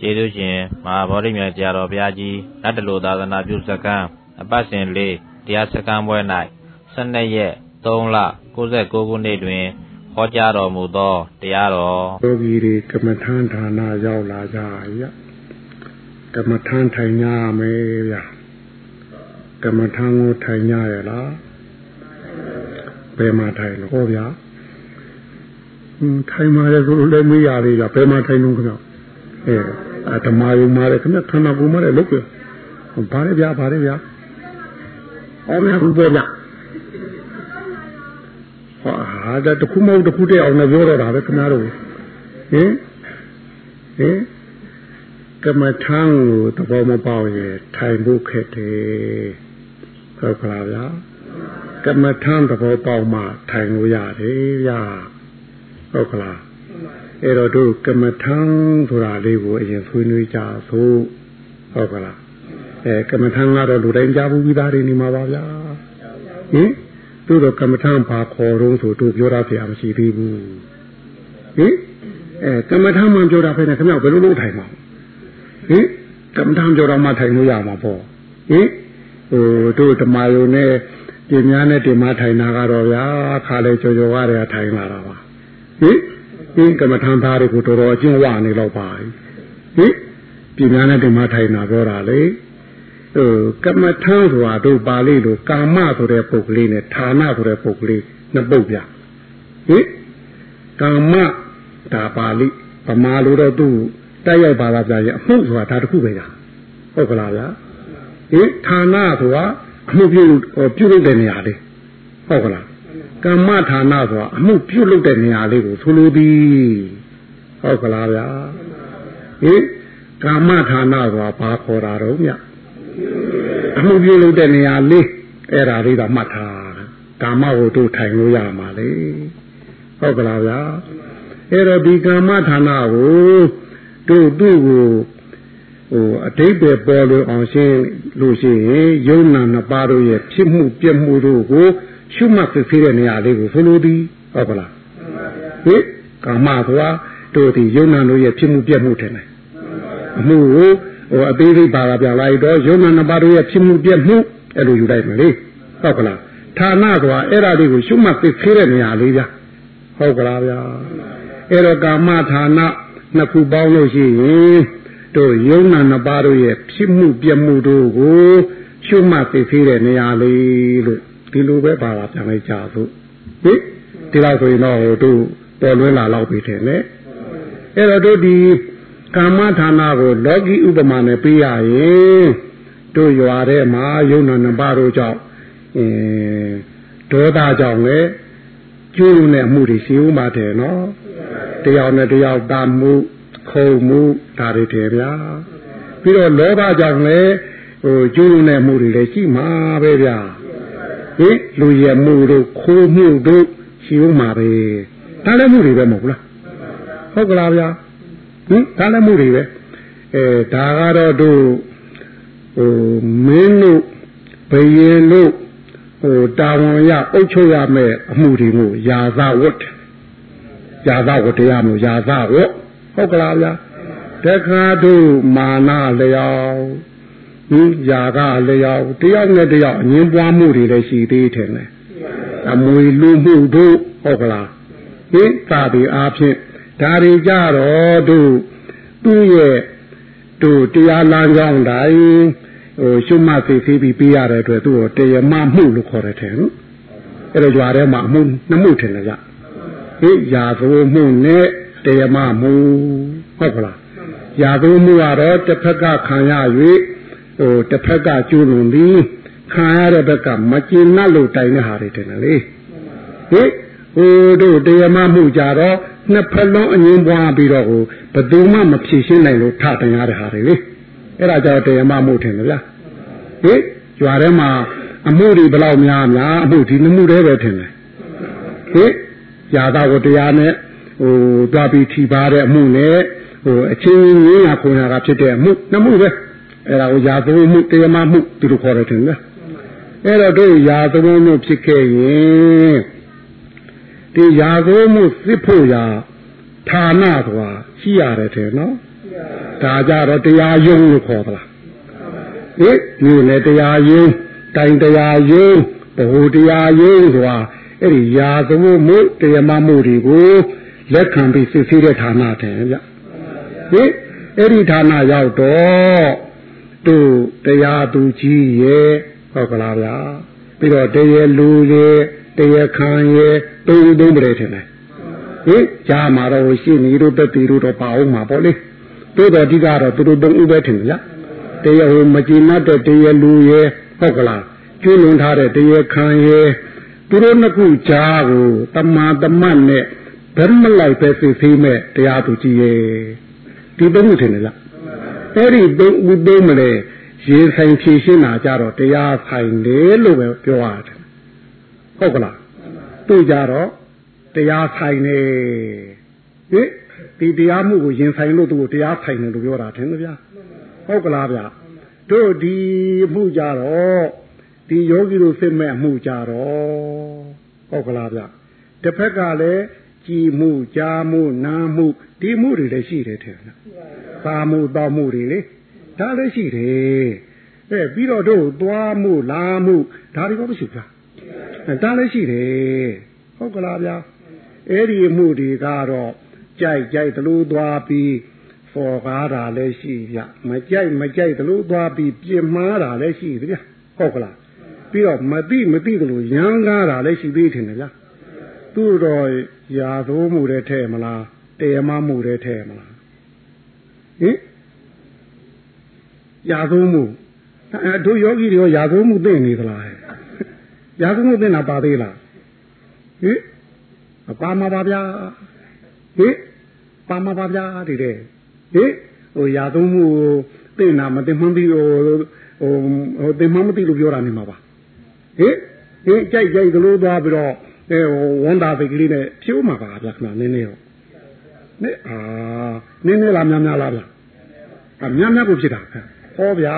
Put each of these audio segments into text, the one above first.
ကျေးဇူးရှင်မဟာဗောဓိမြတ်တရားတော်ဘုရားကြီးနတ်တလူသာသနာပြုစကံအပတ်စဉ်လေးတရားစကံပွဲ၌12ရက်3လ69ခုနှစ်တွင်ဟောကြားတော်မူသောတရားတော်ယောဂီတွေကမ္မထန်ဌာနရောက်လာကြရကမ္မထန်ထိုင်ကြမယ်ဗျာကမ္မထန်ကိုထိုင်ကြရလားဘယ်မှာထိုင်လို့ဟောဗျာထိုင်มาလေဆိုလည်းမေးရသေးတာဘယ်မှာထိုင်လို့ခင်ဗျအဲ အဓမ္မယုံมาလေခင်ဗျခန္ဓာကိုယ်မှာလည်းလုတ်ပြဘာလဲဗျာဘာလဲဗျာအော်မြတ်ဘူးပြောဗျာဟာဒါတခုမဟုတ်တခုတည်းအောင်လည်းပြောတော့တာပဲခင်ဗျားတို့ဟင်ဟင်ကမ္မထံကိုသဘောမပေါက်ရင်ထိုင်ဖို့ခက်တယ်ဟုတ်ကလားဗျာကမ္မထံသဘောပေါက်မှထိုင်လို့ရတယ်ဗျာဟုတ်ကလား အဲ့တော့တို့ကမ္မထံဆိုတာလေးကိုအရင်ဆွေးနွေးကြဆိုဟုတ်ကလားအဲကမ္မထံကတော့လူတိုင်းကြားဘူးပြီးသားတွေနေမှာပါဗျာဟင်တို့တော့ကမ္မထံဘာခေါ်တော့ဆိုတို့ပြောတာပြမရှိသေးဘူးဟင်အဲကမ္မထံမှပြောတာဖဲနဲ့ခင်ဗျဘယ်လိုလုပ်ထိုင်မှာဟင်ကမ္မထံပြောတော့မှထိုင်လို့ရမှာပေါ့ဟင်ဟိုတို့ဓမ္မယုံနဲ့ပြင်များနဲ့တင်မထိုင်တာကတော့ဗျာခါလေကြော်ကြော်ကားတွေကထိုင်လာတာပါဟင် ဒီကမ္မထံသားတွေကိုတော်တော်အကျဉ်းဝနေတော့ပါဟင်ပြင်များနဲ့တင်မထိုင်တာပြောတာလေဟိုကမ္မထံဆိုတာတို့ပါဠိလိုကာမဆိုတဲ့ပုဂ္ဂလိနဲ့ဌာနဆိုတဲ့ပုဂ္ဂလိနှစ်ပုဒ်ပြဟင်ကာမဒါပါဠိဗမာလိုတော့သူ့တိုက်ရိုက်ပါလာပြရဲ့အမှုဆိုတာဒါတခုပဲညာဟုတ်ကလားဗျာဟင်ဌာနဆိုတာအမှုပြုပြုလုပ်တဲ့နေရာလေးဟုတ်ကလား ကမ္မဌာနဆိုတာအမှုပြုလုပ်တဲ့နေရာလေးကိုဆိုလိုသည်ဟုတ်ကလားဗျာဟင်ကာမဌာနဆိုတာဘာခေါ်တာတော့မြအမှုပြုလုပ်တဲ့နေရာလေးအဲ့ဒါလေးတော့မှတ်ထားကာမကိုတို့ထိုင်လို့ရမှာလေဟုတ်ကလားဗျာအဲ့တော့ဒီကာမဌာနကိုတို့သူ့ကိုဟိုအတိတ်ပဲပေါ်လို့အောင်ရှင်းလို့ရှိရင်ယုံနာနှစ်ပါးတို့ရဲ့ဖြစ်မှုပြက်မှုတို့ကို ရှုမှတ်သိတဲ့နေရာလေးကိုဆိုလိုသည်ဟုတ်ကလားဟင်ကာမဆိုတာတို့ဒီယုံနာတို့ရဲ့ဖြစ်မှုပြက်မှုထင်တယ်အမှုကိုဟိုအသေးသေးပါတာပြလိုက်တော့ယုံနာနှစ်ပါးတို့ရဲ့ဖြစ်မှုပြက်မှုအဲ့လိုယူလိုက်မယ်လေဟုတ်ကလားဌာနဆိုတာအဲ့ဒါလေးကိုရှုမှတ်သိတဲ့နေရာလေးဗျာဟုတ်ကလားဗျာအဲ့တော့ကာမဌာနနှစ်ခုပေါင်းလို့ရှိရင်တို့ယုံနာနှစ်ပါးတို့ရဲ့ဖြစ်မှုပြမှုတို့ကိုရှုမှတ်သိသေးတဲ့နေရာလေးလို့ ဒီလိုပဲပါတာပြန်လိုက်ကြသို့ဟိဒီလောက်ဆိုရင်တော့တို့ပေါ်လွင်လာတော့ပြီတယ်လေအဲ့တော့တို့ဒီကာမဌာနကိုလောကီဥပမာနဲ့ပြရရင်တို့ရွာထဲမှာယုံနာနှစ်ပါးတို့ကြောင့်အင်းဒေါသကြောင့်လေကျိုးနဲ့မှုတွေရှိဦးမှာတယ်နော်တယောက်နဲ့တယောက်တာမှုခုံမှုဒါတွေတယ်ဗျာပြီးတော့လောဘကြောင့်လည်းဟိုကျိုးနဲ့မှုတွေလည်းရှိမှာပဲဗျာ ဟိလူရမှုတို့ခိုးမှုတို့ရှိဦးမှာပဲဒါလည်းမှုတွေပဲမဟုတ်လားဟုတ်ကလားဗျာဟင်ဒါလည်းမှုတွေပဲအဲဒါကတော့တို့ဟိုမင်းတို့ဘယင်တို့ဟိုတာဝန်ရအုပ်ချုပ်ရမယ့်အမှုတွေကိုယာသဝတ်ယာသဝတ်တရားမျိုးယာသဝတ်ဟုတ်ကလားဗျာတခါတို့မာနလျော က်ဒီယာကလျောက်တယောက်နဲ့တယောက်အငင်းပွားမှုတွေလည်းရှိသေးတယ်လေအမွေလူမှုတို့ဟုတ်ကလားဟင်သာဒီအားဖြင့်ဒါတွေကြတော့တို့သူ့ရဲ့တို့တရားလမ်းကြောင်းတိုင်းဟိုရှုမှတ်သိသိပြီးပြရတဲ့အတွက်သူ့ကိုတရားမမှုလို့ခေါ်တယ်ထင်အဲ့တော့ကြွားထဲမှာအမှုနှစ်မှုထင်တယ်ကြဟိရာဇဝမှုနဲ့တရားမမှုဟုတ်ကလားရာဇဝမှုကတော့တစ်ဖက်ကခံရ၍ ဟိုတစ်ဖက်ကကျူးလွန်ပြီးခံရတဲ့ဘက်ကမကျင်납လို့တိုင်တဲ့ဟာတွေတင်တယ်လေဟိဟိုတို့တရားမမှုကြတော့နှစ်ဖက်လုံးအငင်းပွားပြီးတော့ဟိုဘယ်သူမှမဖြေရှင်းနိုင်လို့ထတင်ရတဲ့ဟာတွေလေအဲ့ဒါကြောင့်တရားမမှုထင်တယ်ဗျာဟိကြွားထဲမှာအမှုတွေဘယ်လောက်များများအမှုဒီနှမှုတည်းပဲထင်တယ်ဟိຢာသာကိုတရားနဲ့ဟိုတွားပြီးထီပါတဲ့အမှုနဲ့ဟိုအချင်းရင်းရခုနာကဖြစ်တဲ့အမှုနှမှုပဲ အဲ့ဒါကိုယာသဝိမှုတရားမမှုဒီလိုခေါ်တယ်ထင်လားအဲ့တော့တို့ယာသဝိမှုဖြစ်ခဲ့ရင်ဒီယာသဝိမှုစစ်ဖို့ရာဌာနဆိုတာရှိရတယ်ထင်နော်ဒါကြတော့တရားယုံလို့ခေါ်သလားဟိဒီလေတရားယုံတိုင်တရားယုံဘဟုတရားယုံဆိုတာအဲ့ဒီယာသဝိမှုတရားမမှုတွေကိုလက်ခံပြီးစစ်ဆေးတဲ့ဌာနထင်ဗျဟိအဲ့ဒီဌာနရောက်တော့ သူတရားသူကြီးရဲ့ဟုတ်ကလားဗျာပြီးတော့တရားလူရဲ့တရားခံရဲ့တုံးတုံးပြတယ်ထင်တယ်ဟင်ကြားမှာတော့ရှိနေတို့တက်တီတို့တော့ပါအောင်မှာပေါ့လေတိုးတော်ဒီကတော့သူတို့တုံးဥပဲထင်တယ်ဗျာတရားဟိုမကြည်နတ်တဲ့တရားလူရဲ့ဟုတ်ကလားကျွလွန်ထားတဲ့တရားခံရဲ့သူတို့နှစ်ခုကြားကိုတမာတမတ်နဲ့ဓမ္မလိုက်ပဲသိသိမဲ့တရားသူကြီးရဲ့ဒီသုံးခုထင်တယ်လား အဲ့ဒီသုံးဥသုံးမလဲရေဆိုင်ဖြည့်ရှင်းတာကြတော့တရားဆိုင်တယ်လို့ပဲပြောရတယ်ဟုတ်ကလားသူကြတော့တရားဆိုင်နေဟင်ဒီတရားမှုကိုရင်ဆိုင်လို့သူကိုတရားဆိုင်တယ်လို့ပြောတာထင်တယ်ဗျာဟုတ်ကလားဗျာတို့ဒီမှုကြတော့ဒီယောဂီတို့စစ်မဲ့မှုကြတော့ဟုတ်ကလားဗျတစ်ဖက်ကလည်း ကြည်မှုကြားမှုနားမှုဒီမှုတွေလည်းရှိတယ်ထင်လားသာမှုတောမှုတွေလေဒါလည်းရှိတယ်အဲပြီးတော့တို့သွားမှုလာမှုဒါတွေတော့မရှိဘူးလားဒါလည်းရှိတယ်ဟုတ်ကလားဗျာအဲ့ဒီမှုတွေကတော့ကြိုက်ကြိုက်သလိုသွားပြီးဖော်ကားတာလည်းရှိဗျမကြိုက်မကြိုက်သလိုသွားပြီးပြင်မားတာလည်းရှိဗျဟုတ်ကလားပြီးတော့မသိမသိသလိုရမ်းကားတာလည်းရှိသေးတယ်ဗျာ သူ့တော့ရာသိုးမှုတဲ့ထဲမလားတရားမမှုတဲ့ထဲမလားဟင်ရာသိုးမှုအဲတို့ယောဂီတွေရောရာသိုးမှုသိနေသလားရာသိုးမှုသိတာပါသေးလားဟင်အပါမပါဗျာဟင်ပါမပါဗျာဒီတဲ့ဟင်ဟိုရာသိုးမှုသိနာမသိမှန်းပြီးဟိုဟိုဟိုသိမှန်းမသိလို့ပြောတာနေမှာပါဟင်ဟင်ကြိုက်ကြိုက်သလိုသွားပြီးတော့ အဲဝန်တာစိတ်ကလေးနဲ့ဖြိုးမှာပါဗျာခဏနည်းနည်းတော့နေအာနည်းနည်းလားများများလားဗျာအများများကိုဖြစ်တာဟောဗျာ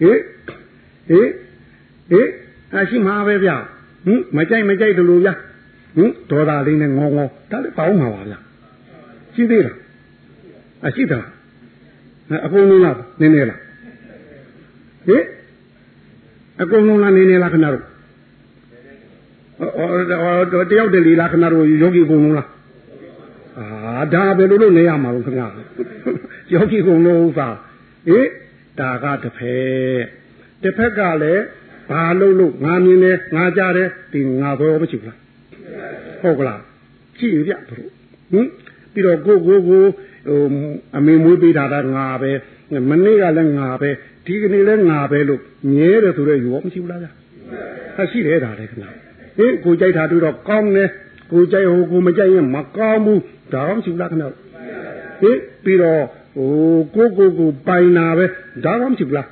ဟေးဟေးဟေးအရှိမှာပဲဗျာဟင်မကြိုက်မကြိုက်တလို့ဗျာဟင်ဒေါသလေးနဲ့ငေါငေါဒါလည်းပေါင်းမှာပါဗျာရှိသေးလားအရှိတာအကုန်လုံးလားနည်းနည်းလားဟေးအကုန်လုံးလားနည်းနည်းလားခဏတော့အော် တယောက်တလေလားခဏတော့ယောဂီကုန်လုံးလားအာဒါပဲလို့လို့နေရမှာလို့ခင်ဗျာယောဂီကုန်လုံးဥစ္စာဟေးဒါကတစ်ဖက်တစ်ဖက်ကလည်းဘာလို့လို့ငါမြင်တယ်ငါကြားတယ်ဒီငါဘောမရှိဘူးလားဟုတ်ကလားကြည့်ရပြတို့ဟင်ပြီးတော့ကိုကိုကိုဟိုအမေမွေးပေးတာကငါပဲမနေ့ကလည်းငါပဲဒီကနေ့လည်းငါပဲလို့မြဲတယ်ဆိုတော့ယူရောမရှိဘူးလားဗျာရှိတယ်ဒါလည်းခင်ဗျာ ဟင်ကိုကြိုက်တာတွေ့တော့ကောင်းတယ်ကိုကြိုက်ဟိုကိုမကြိုက်ရင်မကောင်းဘူးဒါတော့မရှိဘူးလားခင်ဗျာဟင်ပြီးတော့ဟိုကိုကိုကိုပိုင်နာပဲဒါတော့မရှိဘူးလား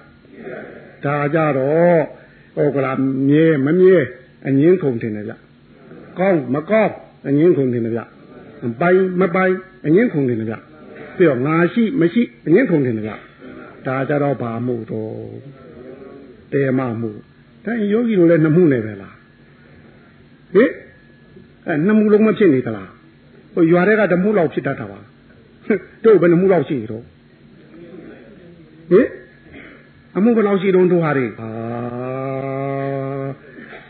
ဒါကြတော့ဟိုကလာမြဲမမြဲအငင်းခုန်တင်တယ်ဗျကောင်းမကောင်းအငင်းခုန်တင်တယ်ဗျပိုင်မပိုင်အငင်းခုန်တင်တယ်ဗျပြီးတော့ငါရှိမရှိအငင်းခုန်တင်တယ်ဗျဒါကြတော့ဘာမှုတော့တေမမှုဒါယောဂီတို့လည်းနှမှုနေပဲလား ဟင်အဲနှမှုလုံးမဖြစ်နေသလားဟိုရွာတွေကဓမှုလောက်ဖြစ်တတ်တာပါတို့ဘယ်နှမှုလောက်ရှိတော့ဟင်အမှုဘယ်လောက်ရှိတော့တို့ဟာတွေအာ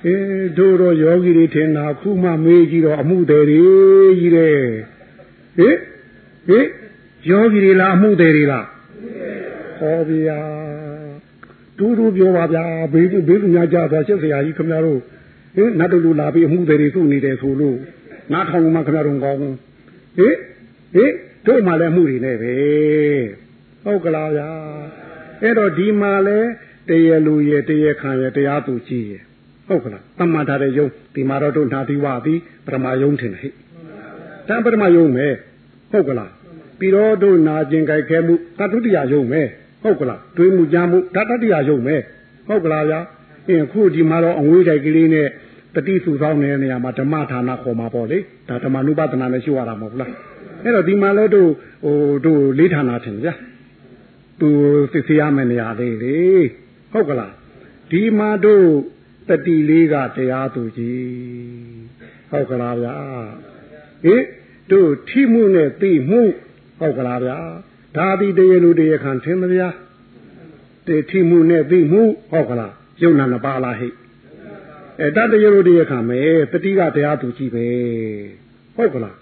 အေးတို့တော့ယောဂီတွေထင်တာခုမှမေးကြည့်တော့အမှုတွေကြီးတယ်ဟင်ဟင်ယောဂီတွေလားအမှုတွေလားဟောဗျာတူတူပြောပါဗျာဘေးဘေးကညာကြသွားရှက်စရာကြီးခင်ဗျားတို့ ဟင်နတ်တို့လူလာပြီးအမှုတွေစုနေတယ်ဆိုလို့နားထောင်မှခင်ဗျားတို့ကောင်းဟင်ဟင်တို့မှလည်းအမှုတွေနဲ့ပဲဟုတ်ကလားဗျာအဲ့တော့ဒီမှာလဲတရလူရဲ့တရခံရဲ့တရားသူကြီးရဲ့ဟုတ်ကလားတမ္မာထားတဲ့ယုံဒီမှာတော့တို့နာသီဝသည်ပရမယုံထင်တယ်ဟဲ့တန်ပရမယုံမယ်ဟုတ်ကလားပြီးတော့တို့နာကျင်ကြိုက်ခဲမှုတတုတိယယုံမယ်ဟုတ်ကလားတွေးမှုကြားမှုဓာတတိယယုံမယ်ဟုတ်ကလားဗျာ အင်းခုဒီမှာတော့အငွေးတိုက်ကလေးနဲ့တတိစုဆောင်နေတဲ့နေရာမှာဓမ္မဌာနခေါ်မှာပေါ့လေဒါဓမ္မနုပဒနာနဲ့ရှိရတာမဟုတ်လားအဲ့တော့ဒီမှာလဲတို့ဟိုတို့လေးဌာနထင်ဗျာသူစစ်ဆေးရမယ့်နေရာလေးလေဟုတ်ကလားဒီမှာတို့တတိလေးကတရားသူကြီးဟုတ်ကလားဗျာဟင်တို့ထိမှုနဲ့သိမှုဟုတ်ကလားဗျာဒါသည်တရားလူတရားခံသင်မဗျာတေထိမှုနဲ့သိမှုဟုတ်ကလား ယုံနာနှစ်ပါးလားဟိအဲတတရားလူတရားခံမယ်တတိကတရားသူကြည့်ပဲဟုတ်ကလား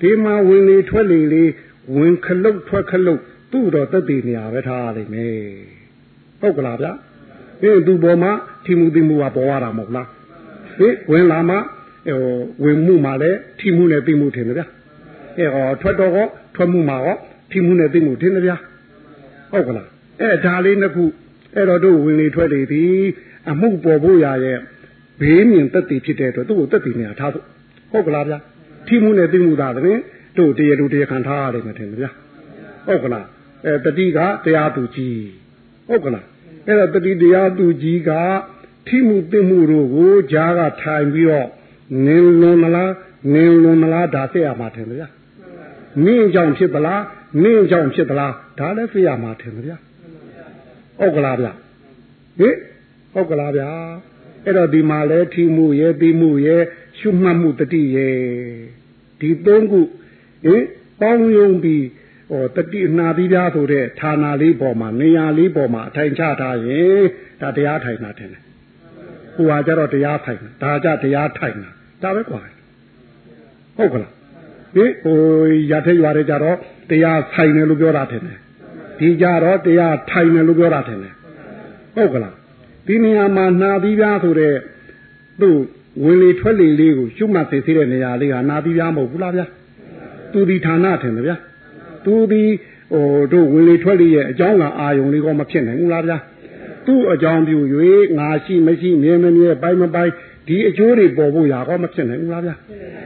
ဒီမှာဝင်လေထွက်လေလေးဝင်ခလုတ်ထွက်ခလုတ်သူ့တော့တက်တည်နေရပဲထားရလိမ့်မယ်ဟုတ်ကလားဗျာအင်းသူပေါ်မှာထိမှုသိမှုကပေါ်ရတာမဟုတ်လားဟင်ဝင်လာမှဟိုဝင်မှုမှလည်းထိမှုနဲ့သိမှုထင်တယ်ဗျာအဲဟောထွက်တော့ဟောထွက်မှုမှာဟောထိမှုနဲ့သိမှုထင်တယ်ဗျာဟုတ်ကလားအဲဒါလေးနှစ်ခု အဲ့တော့တို့ဝင်လေထွက်လေဒီအမှုပေါ်ဖို့ရရဲ့ဘေးမြင်တက်တည်ဖြစ်တဲ့အတွက်သူ့ကိုတက်တည်နေတာထားဖို့ဟုတ်ကလားဗျာထိမှုနဲ့သိမှုသာတဲ့တို့တရားတို့တရားခံထားရတယ်မထင်ဘူးဗျာဟုတ်ကလားအဲတတိကတရားသူကြီးဟုတ်ကလားအဲ့တော့တတိတရားသူကြီးကထိမှုသိမှုတို့ကိုဂျားကထိုင်ပြီးတော့နင်းလွန်မလားနင်းလွန်မလားဒါသိရမှာထင်ဗျာနင်းကြောင့်ဖြစ်သလားနင်းကြောင့်ဖြစ်သလားဒါလည်းသိရမှာထင်ဗျာ ဟုတ်ကလားဗျဟင်ဟုတ်ကလားဗျာအဲ့တော့ဒီမှာလဲထိမှုရဲ့ပြီးမှုရဲ့ရှုမှတ်မှုတတိရဲ့ဒီသုံးခုဟင်ပေါင်းယုံပြီးဟောတတိနာပြီးပြားဆိုတဲ့ဌာနလေးပေါ်မှာနေရာလေးပေါ်မှာအထိုင်ချထားရင်ဒါတရားထိုင်တာထင်တယ်ဟိုဟာကြတော့တရားထိုင်တာဒါကြတရားထိုင်တာဒါပဲကွာဟုတ်ကလားဒီဟိုရတဲ့ရွာတွေကြတော့တရားဆိုင်တယ်လို့ပြောတာထင်တယ် ဒီကြတော့တရားထိုင်တယ်လို့ပြောတာထင်တယ်ဟုတ်ကလားဒီနေရာမှာနာပြီးပြားဆိုတဲ့သူ့ဝင်လေထွက်လေလေးကိုရှုမှတ်သိသိတဲ့နေရာလေးကနာပြီးပြားမဟုတ်ဘူးလားဗျာသူဒီဌာနထင်တယ်ဗျာသူဒီဟိုတို့ဝင်လေထွက်လေရဲ့အကြောင်းကအာယုံလေးကောမဖြစ်နိုင်ဘူးလားဗျာသူ့အကြောင်းပြု၍ငါရှိမရှိမြဲမမြဲပိုင်းမပိုင်း ဒီအကျိုးတွေပေါ်ဖို့ရာကောမဖြစ်နိုင်ဘူးလားဗျာ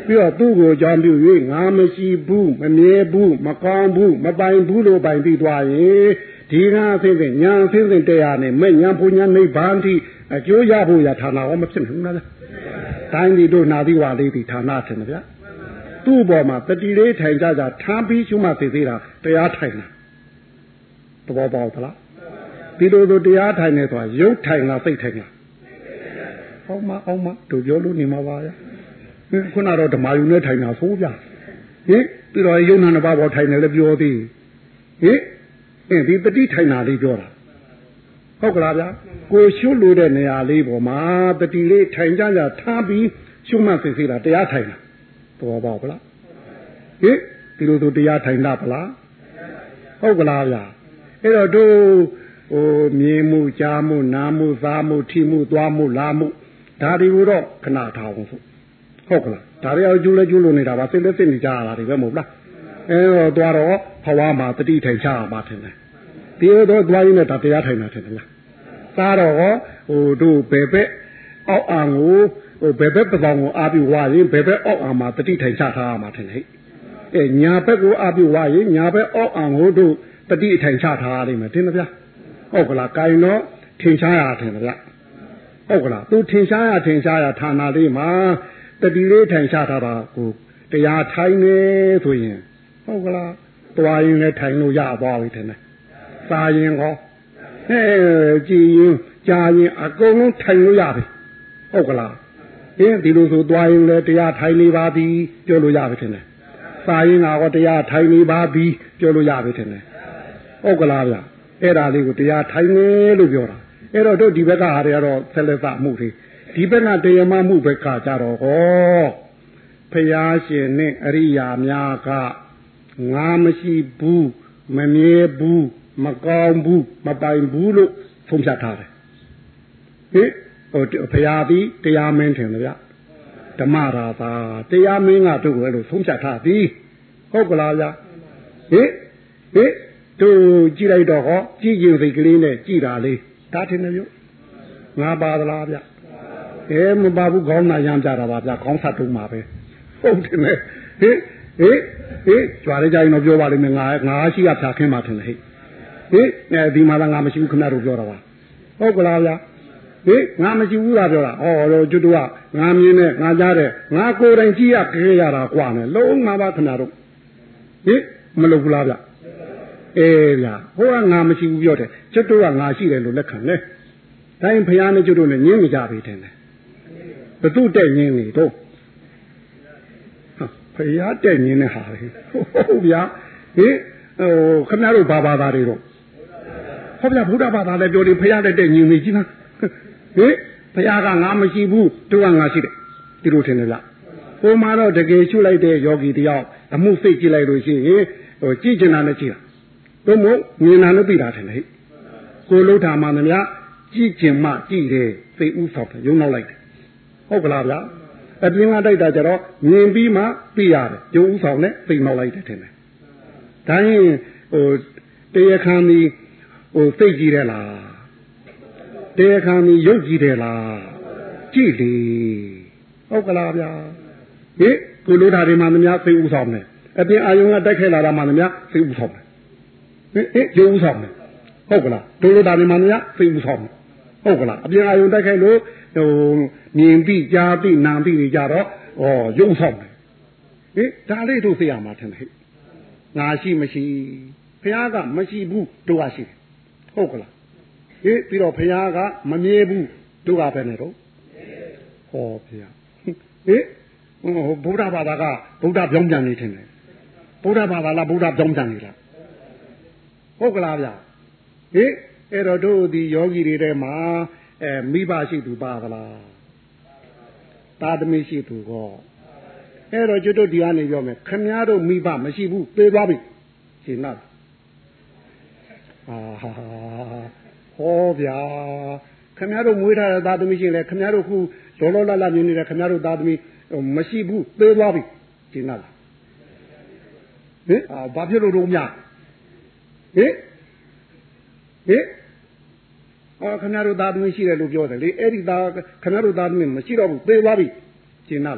ပြီးတော့သူ့ကိုအကြောင်းပြု၍ငါမရှိဘူးမမြဲဘူးမကောင်းဘူးမပိုင်ဘူးလို့ပိုင်ပြီးသွားရင်ဒီကအသိစိတ်ညာအသိစိတ်တရားနဲ့မဲ့ညာပူညာနိဗ္ဗာန်တိအကျိုးရဖို့ရာဌာနကောမဖြစ်နိုင်ဘူးလားတိုင်းဒီတို့နာသီဝါလေးဒီဌာနထင်တယ်ဗျာသူ့ဘောမှာတတိလေးထိုင်ကြကြထားပြီးရှုမှသိသေးတာတရားထိုင်တာသဘောပေါက်သလားဒီလိုဆိုတရားထိုင်နေဆိုတာရုပ်ထိုင်လားစိတ်ထိုင်လား အောင်မအောင်မတို့ပြောလို့နေမှာပါဗျာခုနတော့ဓမ္မယူနဲ့ထိုင်တာဆိုးဗျာဟင်ပြီးတော့ယုံနာနှစ်ပါးပေါ်ထိုင်တယ်လည်းပြောသေးဟင်အင်းဒီတတိထိုင်တာလေးပြောတာဟုတ်ကလားဗျာကိုရှုလို့တဲ့နေရာလေးပေါ်မှာတတိလေးထိုင်ကြကြထားပြီးရှုမှတ်သိသေးတာတရားထိုင်တာတော်ပါဗလားဟင်ဒီလိုဆိုတရားထိုင်တာဗလားဟုတ်ကလားဗျာအဲ့တော့တို့ဟိုမြင်မှုကြားမှုနားမှုစားမှုထိမှုသွားမှုလာမှု ဒါတွေကိုတော့ခဏထားအောင်ဆိုဟုတ်ကလားဒါတွေအကျိုးလဲကျိုးလို့နေတာပါစိတ်လက်စိတ်နေကြရတာတွေပဲမဟုတ်လားအဲတော့သွားတော့ဘဝမှာတတိထိုင်ချရမှာထင်တယ်ဒီတော့သွားရင်းနဲ့ဒါတရားထိုင်တာထင်တယ်လားသားတော့ဟိုတို့ဘယ်ဘက်အောက်အောင်ကိုဟိုဘယ်ဘက်ပပောင်ကိုအားပြီးဝါရင်ဘယ်ဘက်အောက်အောင်မှာတတိထိုင်ချထားရမှာထင်တယ်အဲညာဘက်ကိုအားပြီးဝါရင်ညာဘက်အောက်အောင်ကိုတို့တတိထိုင်ချထားရလိမ့်မယ်ထင်တယ်ဗျာဟုတ်ကလားကိုင်တော့ထင်ရှားရထင်တယ်ဗျ ဟုတ်ကလားသူထင်ရှားရထင်ရှားရဌာနလေးမှာတတိလေးထိုင်ရှားထားတာကိုတရားထိုင်နေဆိုရင်ဟုတ်ကလားတွားရင်လည်းထိုင်လို့ရသွားပြီထင်တယ်စာရင်ကောဟဲ့ကြည်ရင်ကြားရင်အကုန်လုံးထိုင်လို့ရပြီဟုတ်ကလားအင်းဒီလိုဆိုတွားရင်လည်းတရားထိုင်နေပါပြီပြောလို့ရပြီထင်တယ်စာရင်ကတော့တရားထိုင်နေပါပြီပြောလို့ရပြီထင်တယ်ဟုတ်ကလားဗျအဲ့ဒါလေးကိုတရားထိုင်နေလို့ပြောတာ အဲ့တော့တို့ဒီဘက်ကဟာတွေကတော့ဆက်လက်သမှုတွေဒီဘက်ကတရားမမှုဘက်ကကြတော့ဟောဖရာရှင်နဲ့အရိယာများကငါမရှိဘူးမမြဲဘူးမကောင်းဘူးမပိုင်ဘူးလို့ဆုံးဖြတ်ထားတယ်ဟင်ဟိုဖရာသည်တရားမင်းထင်တယ်ဗျဓမ္မရာသာတရားမင်းကတို့လည်းလို့ဆုံးဖြတ်ထားသည်ဟုတ်ကလားဗျဟင်ဟင်တို့ကြည့်လိုက်တော့ဟောကြည့်ရင်စိတ်ကလေးနဲ့ကြည်တာလေး ဒါထင်တယ်ဗျငါပါသလားဗျအဲမပါဘူးခေါင်းနာရမ်းကြတာပါဗျခေါင်းဆက်တုံးမှာပဲဟုတ်တယ်လေဟေးဟေးဟေးကြွားရကြရင်တော့ပြောပါလိမ့်မယ်ငါငါရှိကဖြာခင်းမှာထင်တယ်ဟေးဟေးအဲဒီမှာလည်းငါမရှိဘူးခင်ဗျားတို့ပြောတာပါဟုတ်ကလားဗျဟေးငါမရှိဘူးလားပြောတာဩတော့ကျွတ်တို့ကငါမြင်နဲ့ငါကြားတယ်ငါကိုယ်တိုင်ကြည့်ရခဲရတာกว่าနဲ့လုံးမှာပါခင်ဗျားတို့ဟေးမလုပ်ဘူးလားဗျ အေးဗျဟိုကငါမရှိဘူးပြောတယ်ကျွတ်တို့ကငါရှိတယ်လို့လက်ခံလဲတိုင်းဖယားနဲ့ကျွတ်တို့နဲ့ညင်းနေကြပြီထင်တယ်ဘသူတဲ့ညင်းနေတော့ဖယားတဲ့ညင်းတဲ့ဟာလေဟုတ်ဗျာဟဟင်ဟိုခင်ဗျားတို့ဘာဘာသာတွေတော့ဟောဗျာဘုရားဘာသာလည်းပြောတယ်ဖရာတဲ့တဲ့ညီမကြီးလားဟင်ဖရာကငါမရှိဘူးသူကငါရှိတယ်ဒီလိုထင်တယ်ဗျဟိုမှာတော့တကယ်ရှုလိုက်တဲ့ယောဂီတယောက်အမှုစိတ်ကြည့်လိုက်လို့ရှိရင်ဟိုကြည့်ကျင်တာနဲ့ကြည့်တာ တို့မို့မြင်တာနဲ့သိတာထင်တယ်ကိုလှုပ်တာမှမများကြည့်ကျင်မှကြည့်တယ်စိတ်ဥဆောင်တယ်ယုံနောက်လိုက်တယ်ဟုတ်ကလားဗျာအပြင်ကတိုက်တာကြတော့မြင်ပြီးမှသိရတယ်ယုံဥဆောင်နဲ့သိနောက်လိုက်တယ်ထင်တယ်ဒါရင်ဟိုတရားခံဒီဟိုသိကြည့်တယ်လားတရားခံဒီရုပ်ကြည့်တယ်လားကြည့်လေဟုတ်ကလားဗျာဟိကိုလိုတာတွေမှမများသိဥဆောင်တယ်အပြင်အာယုံကတိုက်ခဲလာတာမှမများသိဥဆောင်တယ် ဟိဟိယုံဥဆောင်တယ်ဟုတ်ကလားဒုလိုတာတွေမှမများသိဥဆောင်တယ်ဟုတ်ကလားအပြင်အာယုံတိုက်ခဲလို့ဟိုမြင်ပြီးကြားပြီးနားပြီးနေကြတော့ဩယုံဆောင်တယ်ဟိဒါလေးတို့သိရမှာထင်တယ်ဟိငါရှိမရှိဘုရားကမရှိဘူးတို့ကရှိတယ်ဟုတ်ကလားဟိပြီးတော့ဘုရားကမမြဲဘူးတို့ကပဲနဲ့တော့ဟောဘုရားဟိဟိုဗုဒ္ဓဘာသာကဗုဒ္ဓပြောင်းပြန်နေတယ်ဗုဒ္ဓဘာသာလားဗုဒ္ဓပြောင်းပြန်နေလား ဟုတ်ကလားဗျဟိအဲ့တော့တို့ဒီယောဂီတွေထဲမှာအဲမိဘရှိသူပါသလားသာသမီရှိသူကောအဲ့တော့ကျွတ်တို့ဒီကနေပြောမယ်ခမည်းတော်မိဘမရှိဘူးသေသွားပြီရှင်နာအာဟာဟောဗျာခမည်းတော်မွေးထားတဲ့သာသမီရှင်လေခမည်းတော်ခုလောလောလတ်လတ်မြင်နေတဲ့ခမည်းတော်သာသမီမရှိဘူးသေသွားပြီရှင်နာဟင်အာဘာဖြစ်လို့တော့မြ ဟင်ဟင်အာခဏတို့သားသမီးရှိတယ်လို့ပြောတယ်လေအဲ့ဒီသားခဏတို့သားသမီးမရှိတော့ဘူးသေသွားပြီရှင်းလား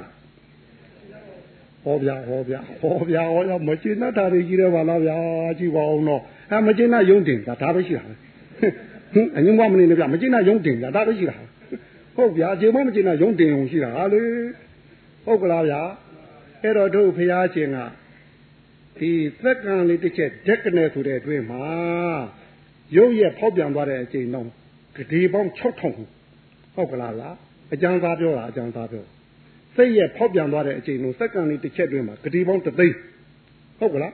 ဟောဗျာဟောဗျာဟောဗျာဟောရမရှင်းတာတွေကြီးတယ်ပါလားဗျာကြည့်ပါအောင်တော့အဲမရှင်းတာယုံတင်တာဒါပဲရှိတာဟင်အငင်းမမနေနဲ့ဗျမရှင်းတာယုံတင်တာဒါပဲရှိတာဟုတ်ဗျာအချိန်မမရှင်းတာယုံတင်ုံရှိတာဟာလေဟုတ်ကလားဗျာအဲ့တော့တို့ဖရာရှင်က ဒီသက်ကံလေးတစ်ချက်ဓက်ကနေဆိုတဲ့အတွင်းမှာရုပ်ရက်ဖောက်ပြန်သွားတဲ့အချိန်တော့ဂတိပေါင်း6000ခုဟုတ်ကလားလားအကျမ်းသားပြောတာအကျမ်းသားပြောစိတ်ရဲ့ဖောက်ပြန်သွားတဲ့အချိန်လုံးစက္ကန့်လေးတစ်ချက်တွင်းမှာဂတိပေါင်းတသိန်းဟုတ်ကလား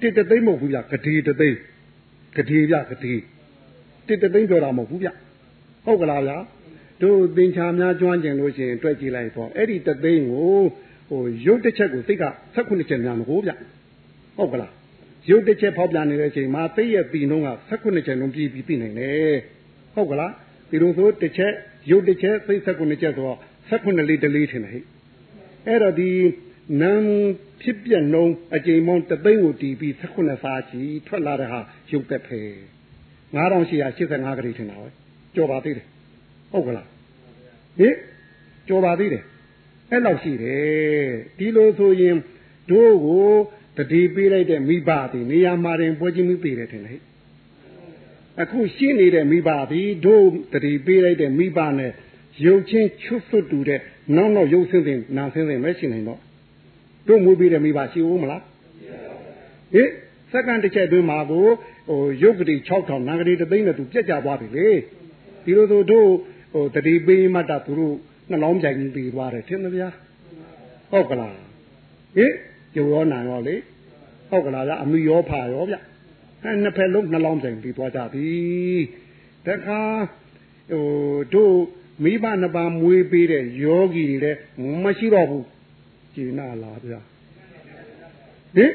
တစ်တသိန်းမဟုတ်ဘူးဗျဂတိတသိန်းဂတိဗျဂတိတစ်တသိန်းပြောတာမဟုတ်ဘူးဗျဟုတ်ကလားဗျာတို့သင်္ချာများကျွမ်းကျင်လို့ရှိရင်တွေ့ကြည့်လိုက်တော့အဲ့ဒီတသိန်းကိုဟိုရုပ်တစ်ချက်ကိုစိတ်က16ချက်များမဟုတ်ဗျ ဟုတ်ကလားရုပ်တစ်ချက်ဖောက်ပြန်နေတဲ့အချိန်မှာသိရဲ့ပြီးနှုံးက16ချက်လုံးပြီးပြီးပြီးနိုင်တယ်ဟုတ်ကလားဒီလိုဆိုတစ်ချက်ရုပ်တစ်ချက်သိ16ချက်ဆိုတော့16လေးတလေးထင်တယ်ဟဲ့အဲ့တော့ဒီနံဖြစ်ပြနှုံးအချိန်မောင်းတသိန်းကိုတီးပြီး16စားချီထွက်လာတဲ့ဟာရုပ်သက်ဖယ်9885ခရီးထင်တာပဲကြော်ပါသေးတယ်ဟုတ်ကလားဟင်ကြော်ပါသေးတယ်အဲ့လောက်ရှိတယ်ဒီလိုဆိုရင်တို့ကို တတိပေးလိုက်တဲ့မိဘသည်နေရာမှာတင်ပွဲချင်းမိပေးတယ်ထင်တယ်အခုရှိနေတဲ့မိဘသည်တို့တတိပေးလိုက်တဲ့မိဘနဲ့ရုပ်ချင်းချွတ်ဆွတ်တူတဲ့နောက်နောက်ရုပ်ဆင်းတဲ့နာဆင်းတဲ့မရှိနိုင်တော့တို့မွေးပေးတဲ့မိဘရှိဦးမလားဟင်စက္ကန့်တစ်ချက်အတွင်းမှာကိုဟိုရုပ်ကတိ6000နာဂတိ3သိန်းနဲ့သူပြက်ကြသွားပြီလေဒီလိုဆိုတို့ဟိုတတိပေးမှတ်တာသူတို့နှလုံးပြိုင်ပြီးပြီးသွားတယ်ထင်မလားဟုတ်ကလားဟင် ကျိုးရောနာရောလေဟုတ်ကလားဗျအမိရောဖာရောဗျအဲနှစ်ဖက်လုံးနှလုံးပြိုင်ပြီးသွားကြပြီတခါဟိုတို့မိဘနှစ်ပါးမွေးပေးတဲ့ယောဂီတွေလည်းမရှိတော့ဘူးကျင်နာလားဗျဟင်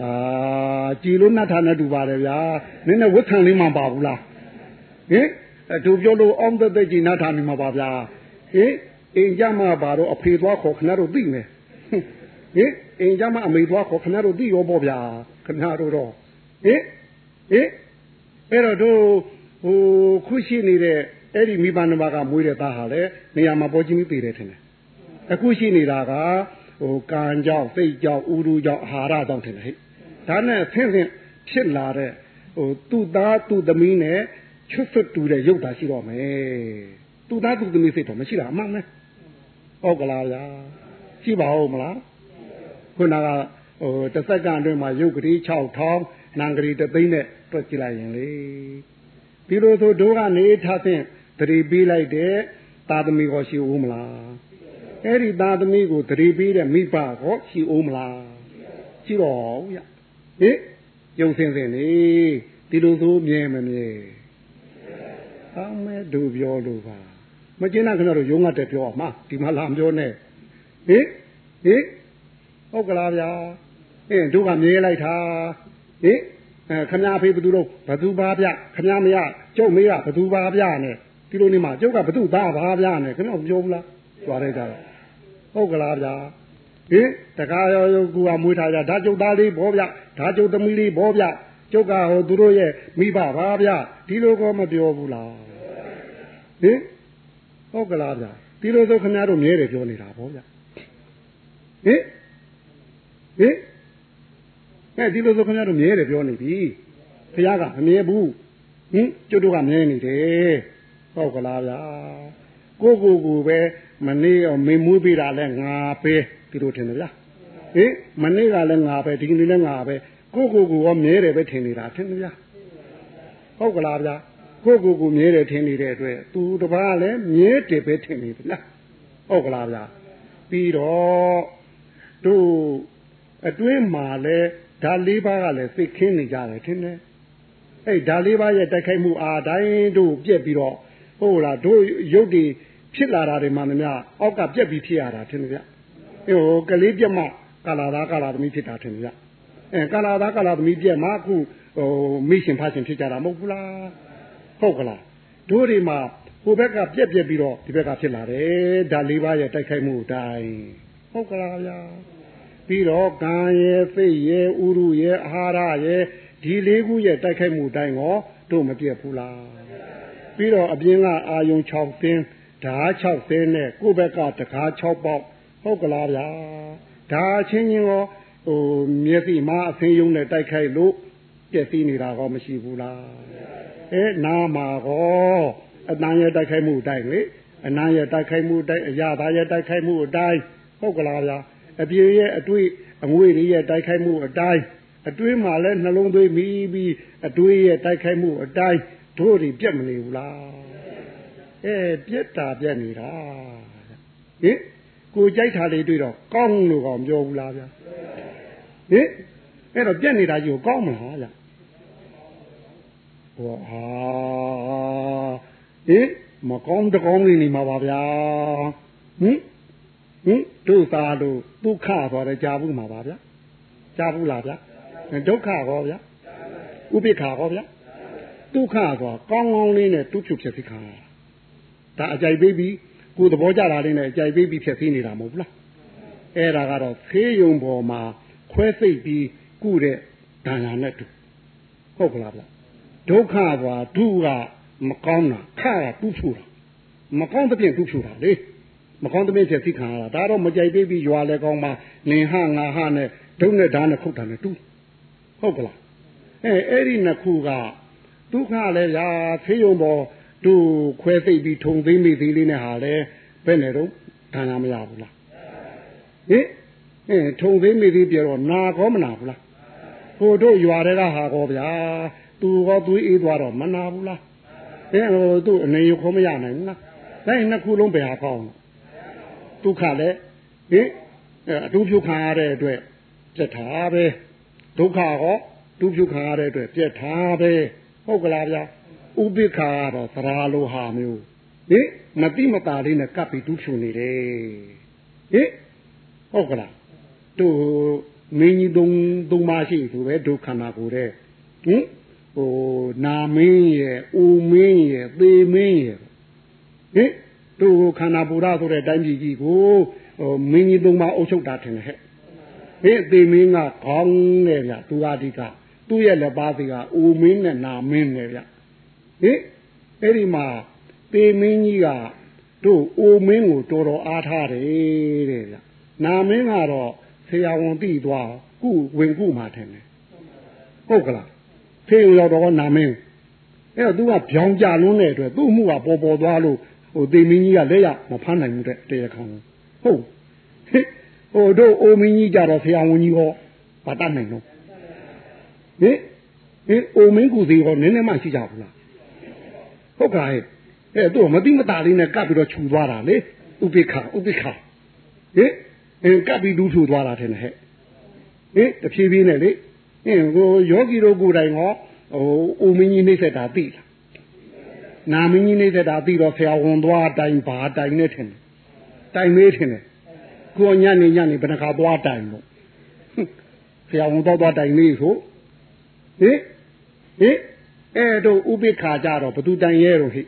အာကြည်လို့နှတ်ထာနဲ့တူပါတယ်ဗျာနင်းနဲ့ဝတ်ခံလေးမှပါဘူးလားဟင်အတူပြောလို့အောင်တဲ့ကြည်နှတ်ထာနေမှာပါဗျာဟင်အိမ်ကြမှာပါတော့အဖေသွားခေါ်ခဏတို့သိမယ် ဟင်အိမ်ကြမှာအမေသွားခေါ်ခဏတို့သိရောပေါ့ဗျာခဏတို့တော့ဟင်ဟင်အဲ့တော့တို့ဟိုခုရှိနေတဲ့အဲ့ဒီမိဘနှစ်ပါးကမွေးတဲ့သားဟာလေနေရာမှာပေါ်ချင်းပြီးတည်တယ်ထင်တယ်အခုရှိနေတာကဟိုကံကြောင့်စိတ်ကြောင့်ဥရုကြောင့်အာဟာရကြောင့်ထင်တယ်ဟဲ့ဒါနဲ့ဆင်းဆင်းဖြစ်လာတဲ့ဟိုသူ့သားသူ့သမီးနဲ့ချွတ်ဆွတ်တူတဲ့ရုပ်သားရှိတော့မယ်သူ့သားသူ့သမီးစိတ်တော့မရှိတာအမှန်ပဲဟုတ်ကလားဗျာရှိပါဦးမလား ခုနကဟိုတစ်စက္ကန့်အတွင်းမှာရုပ်ကလေး6000နံကလေး3သိန်းနဲ့တွက်ကြည့်လိုက်ရင်လေဒီလိုဆိုဒိုးကနေထားဖြင့်တတိပေးလိုက်တဲ့သာသမီကိုရှိဦးမလားအဲ့ဒီသာသမီကိုတတိပေးတဲ့မိဘကိုရှိဦးမလားရှိတော့ဗျဟဟင်ယုံစင်စင်နေဒီလိုဆိုမြဲမမြဲအမဲတို့ပြောလို့ပါမကျင်းတာခင်ဗျားတို့ယုံငတ်တယ်ပြောအောင်မဒီမှာလာမပြောနဲ့ဟင်ဟင် ဟုတ်ကလားဗျာအင်းတို့ကမြဲလိုက်တာဟင်အဲခမရဖေးဘသူတော့ဘသူပါဗျခမရမရကျုပ်မေးကဘသူပါဗျနဲ့ဒီလိုနေမှာကျုပ်ကဘသူသားပါဗျနဲ့ခင်ဗျားပြောဘူးလားကြွားလိုက်ကြတော့ဟုတ်ကလားဗျာဟင်တကားရောကူကမွေးထားကြဒါကျုပ်သားလေးဘောဗျဒါကျုပ်သမီးလေးဘောဗျကျုပ်ကဟိုသူတို့ရဲ့မိဘပါဗျဒီလိုကောမပြောဘူးလားဟင်ဟုတ်ကလားဗျဒီလိုဆိုခင်ဗျားတို့မြဲတယ်ပြောနေတာဗောဗျဟင် ဟင်အဲဒီလိုဆိုခင်ဗျားတို့မြဲတယ်ပြောနေပြီဘုရားကမမြဲဘူးဟင်ကျုပ်တို့ကမြဲနေတယ်ဟုတ်ကလားဗျာကိုကိုကိုပဲမနေ့ရောမေမွေးပေးတာလဲငါပဲဒီလိုထင်တယ်ဗျာဟင်မနေ့ကလည်းငါပဲဒီကနေ့လည်းငါပဲကိုကိုကိုရောမြဲတယ်ပဲထင်နေတာထင်တယ်ဗျာဟုတ်ကလားဗျာကိုကိုကိုမြဲတယ်ထင်နေတဲ့အတွက်သူတပားလည်းမြဲတယ်ပဲထင်နေဗျာဟုတ်ကလားဗျာပြီးတော့တို့ အတွင်းမှာလဲဓာလေးပါးကလည်းသိခင်းနေကြတယ်ထင်တယ်အဲ့ဓာလေးပါးရဲ့တိုက်ခိုက်မှုအားတိုင်းတို့ပြက်ပြီးတော့ဟုတ်လားတို့ရုပ်တွေဖြစ်လာတာတွေမှမများအောက်ကပြက်ပြီးဖြစ်ရတာထင်တယ်ဗျဟိုကလေးပြက်မှကာလာသားကာလာသမီးဖြစ်တာထင်တယ်ဗျအဲကာလာသားကာလာသမီးပြက်မှအခုဟိုမိရှင်ဖရှင်ဖြစ်ကြတာမဟုတ်ဘူးလားဟုတ်ကလားတို့တွေမှာဟိုဘက်ကပြက်ပြက်ပြီးတော့ဒီဘက်ကဖြစ်လာတယ်ဓာလေးပါးရဲ့တိုက်ခိုက်မှုအတိုင်းဟုတ်ကလားဗျာ ပြီးတော့ကံရဲ့စိတ်ရဲ့ဥရုရဲ့အာဟာရရဲ့ဒီလေးခုရဲ့တိုက်ခိုက်မှုအတိုင်းရောတို့မပြက်ဘူးလားပြီးတော့အပြင်ကအာယုံ6သင်းဓာ6သင်းနဲ့ကိုယ့်ဘက်ကတကား6ပေါက်ဟုတ်ကလားဗျာဒါချင်းချင်းရောဟိုမျက်စိမှာအဆင်းယုံနဲ့တိုက်ခိုက်လို့ပြည့်စည်နေတာကောမရှိဘူးလားအဲနာမှာကောအတန်ရဲ့တိုက်ခိုက်မှုအတိုင်းလေအနာရဲ့တိုက်ခိုက်မှုအတိုင်းအရာသားရဲ့တိုက်ခိုက်မှုအတိုင်းဟုတ်ကလားဗျာ အပြေရဲ့အတွေ့အငွေတွေရဲ့တိုက်ခိုက်မှုအတိုင်းအတွေးမှလည်းနှလုံးသွေးမိပြီးအတွေးရဲ့တိုက်ခိုက်မှုအတိုင်းတို့တွေပြက်မနေဘူးလားအဲပြက်တာပြက်နေတာဟင်ကိုကြိုက်တာလေးတွေ့တော့ကောင်းလို့ကောင်ပြောဘူးလားဗျာဟင်အဲ့တော့ပြက်နေတာကြီးကိုကောင်းမလားဗျာဟောဟာဟင်မကောင်းတကောင်းလေးနေမှာပါဗျာဟင် ဟင်ဒုသာတို့ဒုက္ခဆိုတော့ကြာဘူးမှာပါဗျာကြာဘူးလားဗျာဒုက္ခဟောဗျာဥပိ္ပခါဟောဗျာဒုက္ခဆိုကောင်းကောင်းလေးနဲ့တူးဖြူဖြစ်စီခါဒါအကြိုက်ပေးပြီးကိုယ်သဘောကြတာလေးနဲ့အကြိုက်ပေးပြီးဖြစ်စီနေတာမဟုတ်ဘူးလားအဲ့ဒါကတော့ဖေးယုံပေါ်မှာခွဲစိတ်ပြီးကုတဲ့ဒါနာနဲ့တူဟုတ်ကလားဗျဒုက္ခဆိုတာဒုကမကောင်းတာခကတူးဖြူတာမကောင်းတဲ့ပြင်တူးဖြူတာလေ မကောင်းတဲ့ပြင်ဖြစ်စီခံရတာဒါတော့မကြိုက်ပေးပြီးရွာလဲကောင်းမှာနင်ဟငါဟနဲ့ဒုနဲ့ဓာနဲ့ခုတ်တာနဲ့တူဟုတ်ကလားအဲအဲ့ဒီနှစ်ခုကဒုက္ခလည်းဗျာဖေးယုံပေါ်သူခွဲသိပ်ပြီးထုံသိမ့်မိသေးလေးနဲ့ဟာလဲဘယ်နဲ့တော့ဒါနာမရဘူးလားဟင်အဲထုံသိမ့်မိသေးပြတော့နာကောမနာဘူးလားဟိုတို့ရွာတွေကဟာကောဗျာသူကောသူအေးသွားတော့မနာဘူးလားအဲဟိုသူ့အနေရခေါ်မရနိုင်ဘူးလားဒါနှစ်ခုလုံးဘယ်ဟာကောင်း ဒုက္ခလည်းဟင်အတူပြုခံရတဲ့အတွက်ပြက်ထားပဲဒုက္ခကောတူပြုခံရတဲ့အတွက်ပြက်ထားပဲဟုတ်ကလားဗျာဥပိ္ပခာကတော့သရာလိုဟာမျိုးဟင်မတိမတာလေးနဲ့ကပ်ပြီးတူးဖြူနေတယ်ဟင်ဟုတ်ကလားတို့မင်းကြီးသုံးသုံးပါရှိဆိုပဲဒုက္ခနာကိုတဲ့ဟင်ဟိုနာမင်းရဲ့ဦးမင်းရဲ့သေမင်းရဲ့ဟင် တို့ခန္ဓာပူရဆိုတဲ့တိုင်းပြည်ကြီးကိုဟိုမင်းကြီးသုံးပါအုပ်ချုပ်တာထင်တယ်ဟဲ့ဟင်သေမင်းကခေါင်းနဲ့ဗျသူအဓိကသူ့ရဲ့လက်ပါးစီကအိုမင်းနဲ့နာမင်းနဲ့ဗျဟင်အဲ့ဒီမှာသေမင်းကြီးကတို့အိုမင်းကိုတော်တော်အားထားတယ်တဲ့ဗျနာမင်းကတော့ဆရာဝန်တိသွားကုဝင်ကုမှာထင်တယ်ဟုတ်ကလားဖေးရောက်တော့နာမင်းအဲ့တော့ तू ကဗျောင်ကြလွန်းတဲ့အတွက်သူ့မှုကပေါ်ပေါ်သွားလို့ ဟိုသေမင်းကြီးကလက်ရမဖမ်းနိုင်ဘူးတဲ့တရားခံဟုတ်ဟိုတို့အိုမင်းကြီးကြတော့ဆရာဝန်ကြီးဟောဗတ်တတ်နိုင်တော့ဟင်ဟင်အိုမင်းကူစီဟောနည်းနည်းမှရှိကြဘူးလားဟုတ်ကဲ့အဲသူ့မတိမတာလေးနဲ့ကပ်ပြီးတော့ခြူသွားတာလေဥပိ္ပခဥပိ္ပခဟင်အဲကပ်ပြီးဒူးဖြူသွားတာထင်တယ်ဟဲ့ဟင်တဖြည်းဖြည်းနဲ့လေဟအင်းကိုယောဂီတို့ကိုယ်တိုင်ဟောဟိုအိုမင်းကြီးနှိမ့်ဆက်တာသိလား နာမင်းကြီးနှိမ့်ဆက်တာသိတော့ဆရာဝန်သွားတိုင်ဘာတိုင်နေထင်တယ်တိုင်မေးထင်တယ်ကိုညနေညနေဘယ်နှခါသွားတိုင်လို့ဆရာဝန်တော့သွားတိုင်မေးဆိုဟင်ဟင်အဲ့တော့ဥပိ္ပခာကြတော့ဘသူတိုင်ရဲတော့ဟိ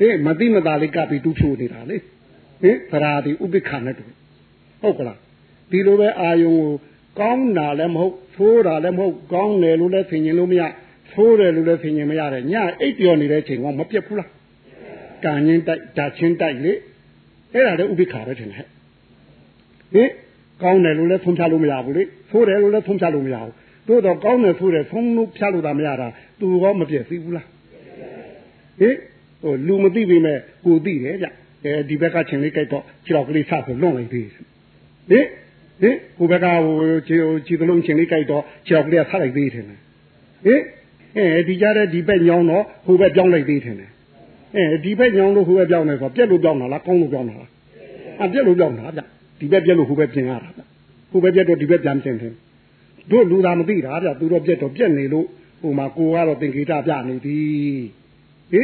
ဟင်မသိမသာလေးကပ်ပြီးတူးဖြိုနေတာလေဟင်သရာဒီဥပိ္ပခာနဲ့တူဟုတ်ကလားဒီလိုပဲအာယုံကိုကောင်းတာလည်းမဟုတ်သိုးတာလည်းမဟုတ်ကောင်းတယ်လို့လည်းဆင်ញင်လို့မရ သိုးတယ်လို့လည်းဆင်ញင်မရတဲ့ညအိပ်ပျော်နေတဲ့ချိန်ကမပြတ်ဘူးလားကံချင်းတိုက်ဓာချင်းတိုက်လေအဲ့ဒါလည်းဥပိ္ပခာပဲထင်တယ်ဟင်ကောင်းတယ်လို့လည်းသုံးဖြလို့မရဘူးလေသိုးတယ်လို့လည်းသုံးဖြလို့မရဘူးသို့တော့ကောင်းတယ်ဆိုတယ်သုံးလို့ဖြလို့တာမရတာသူရောမပြည့်စည်ဘူးလားဟင်ဟိုလူမသိပေမဲ့ကိုသိတယ်ဗျအဲဒီဘက်ကချင်းလေးကြိုက်တော့ခြေတော်ကလေးဆဆိုလွန့်လိုက်သေးဟင်ဟင်ကိုဘက်ကဟိုခြေခြေသလုံးချင်းလေးကြိုက်တော့ခြေတော်ကလေးဆလိုက်သေးတယ်ဟင် အဲဒီကြတဲ့ဒီဘက်ညောင်းတော့ဟိုဘက်ပြောင်းလိုက်သေးတယ်အဲဒီဘက်ညောင်းလို့ဟိုဘက်ပြောင်းနေဆိုပြက်လို့ပြောင်းတာလားကောင်းလို့ပြောင်းတာလားအပြက်လို့ပြောင်းတာဗျဒီဘက်ပြက်လို့ဟိုဘက်ပြင်ရတာဗျဟိုဘက်ပြက်တော့ဒီဘက်ပြန်ပြင်တယ်တို့လူသာမသိတာဗျသူတော့ပြက်တော့ပြက်နေလို့ဟိုမှာကိုကတော့သင်္ကေတပြနေသည်ဟိ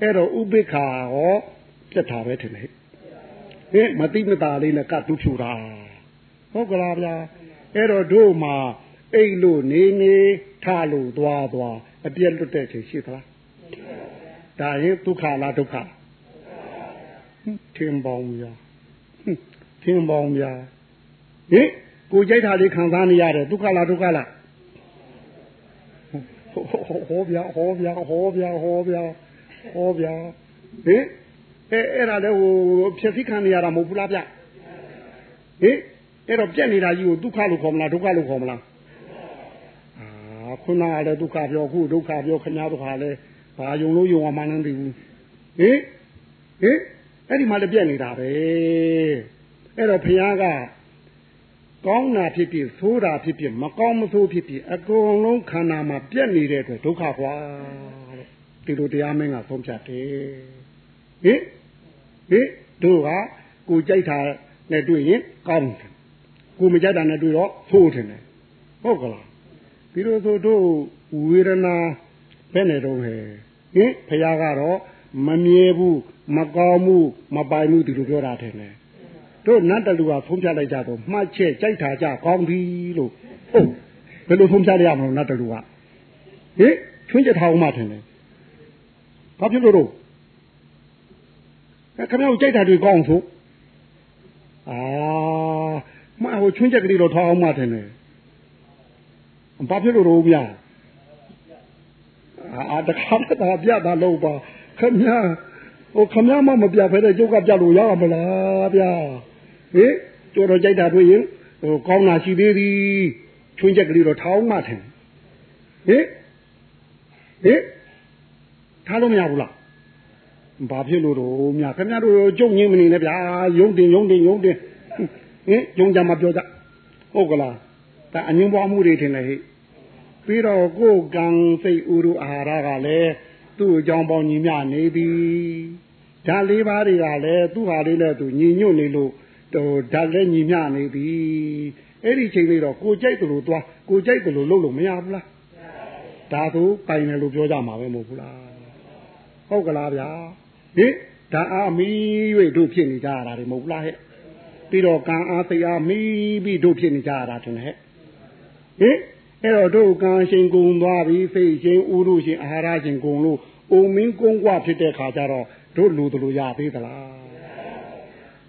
အဲ့တော့ဥပိ္ပခာဟောပြက်တာပဲထင်တယ်ဟိမသိမသာလေးနဲ့ကတူးဖြူတာဟုတ်ကလားဗျာအဲ့တော့တို့မှာ အိတ်လို့နေနေထလို့သွားသွားအပြက်လွတ်တဲ့ချိန်ရှိသလားဒါရင်ဒုက္ခလားဒုက္ခထင်ပေါင်းဗျာထင်ပေါင်းဗျာဟိကိုကြိုက်တာလေးခံစားနေရတယ်ဒုက္ခလားဒုက္ခလားဟောဗျာဟောဗျာဟောဗျာဟောဗျာဟောဗျာဟင်အဲအဲ့ဒါလည်းဟိုဖြည့်စည်းခံနေရတာမဟုတ်ဘူးလားဗျဟင်အဲ့တော့ပြက်နေတာကြီးကိုဒုက္ခလို့ခေါ်မလားဒုက္ခလို့ခေါ်မလားအာ ခုနကလည်းဒုက္ခပြောခုဒုက္ခပြောခင်ဗျားတို့ဟာလည်းဘာယုံလို့ယုံအောင်မှန်းနေပြီဟင်ဟင်အဲ့ဒီမှာလည်းပြက်နေတာပဲအဲ့တော့ဘုရားကကောင်းတာဖြစ်ဖြစ်ဆိုးတာဖြစ်ဖြစ်မကောင်းမဆိုးဖြစ်ဖြစ်အကုန်လုံးခန္ဓာမှာပြက်နေတဲ့အတွက်ဒုက္ခကွာဒီလိုတရားမင်းကဆုံးဖြတ်တယ်ဟင်ဟင်တို့ကကိုကြိုက်တာနဲ့တွေ့ရင်ကောင်းတယ်ကိုမကြိုက်တာနဲ့တွေ့တော့ဆိုးတယ်ဟုတ်ကလား ပြီးတော့ဆိုတို့ဝေဒနာဘယ်နဲ့တော့ဟဲ့ဟင်ဘုရားကတော့မမြဲဘူးမကောင်းဘူးမပိုင်ဘူးဒီလိုပြောတာတယ်တို့နတ်တလူကဖုံးပြလိုက်ကြတော့မှတ်ချက်ကြိုက်တာကြကောင်းပြီလို့ဟုတ်ဘယ်လိုဖုံးပြရရမလို့နတ်တလူကဟင်ချွင်းချက်ထားအောင်မှထင်တယ်ဘာဖြစ်လို့တော့အဲခင်ဗျားတို့ကြိုက်တာတွေကောင်းဆိုအာမဟိုချွင်းချက်ကလေးတော့ထားအောင်မှထင်တယ် ဘာဖြစ်လို့တော့ဗျာအာတခါတခါပြတာလို့ပါခင်ဗျာဟိုခမည်းမမပြဖဲတဲ့ကျုပ်ကပြလို့ရမလားဗျာဟေးတော်တော်ကြိုက်တာတွေ့ရင်ဟိုကောင်းတာရှိသေးသည်ချွင်းချက်ကလေးတော့ထောင်းမှထင်ဟေးဟေးထားလို့မရဘူးလားဘာဖြစ်လို့တော့မြခင်ဗျားတို့ကြုံငင်းမနေနဲ့ဗျာယုံတင်ယုံတင်ယုံတင်ဟင်ယုံကြမှာပြောကြဟုတ်ကလားဒါအငင်းပွားမှုတွေထင်လေဟိ ပြီးတော့ကိုယ်ကံစိတ်ဥရုအာဟာရကလည်းသူ့အကြောင်းပေါင်းညီမျှနေသည်ဓာတ်လေးပါးတွေကလည်းသူ့ဟာလေးနဲ့သူညီညွတ်နေလို့ဟိုဓာတ်လည်းညီမျှနေသည်အဲ့ဒီချိန်လေးတော့ကိုကြိုက်တယ်လို့သွားကိုကြိုက်တယ်လို့လုပ်လို့မရဘူးလားဒါဆိုပိုင်တယ်လို့ပြောကြမှာပဲမဟုတ်ဘူးလားဟုတ်ကလားဗျာဟင်ဓာတ်အားမီး၍တို့ဖြစ်နေကြရတာတွေမဟုတ်လားဟဲ့ပြီးတော့ကံအားစိတ်အားမီးပြီးတို့ဖြစ်နေကြရတာထင်တယ်ဟဲ့ဟင် အဲ့တော့တို့ကံရှင်ကုံသွားပြီဖိတ်ရှင်ဥရုရှင်အာဟာရရှင်ကုံလို့အုံမင်းကုံကွာဖြစ်တဲ့ခါကျတော့တို့လူတို့လိုရသေးသလား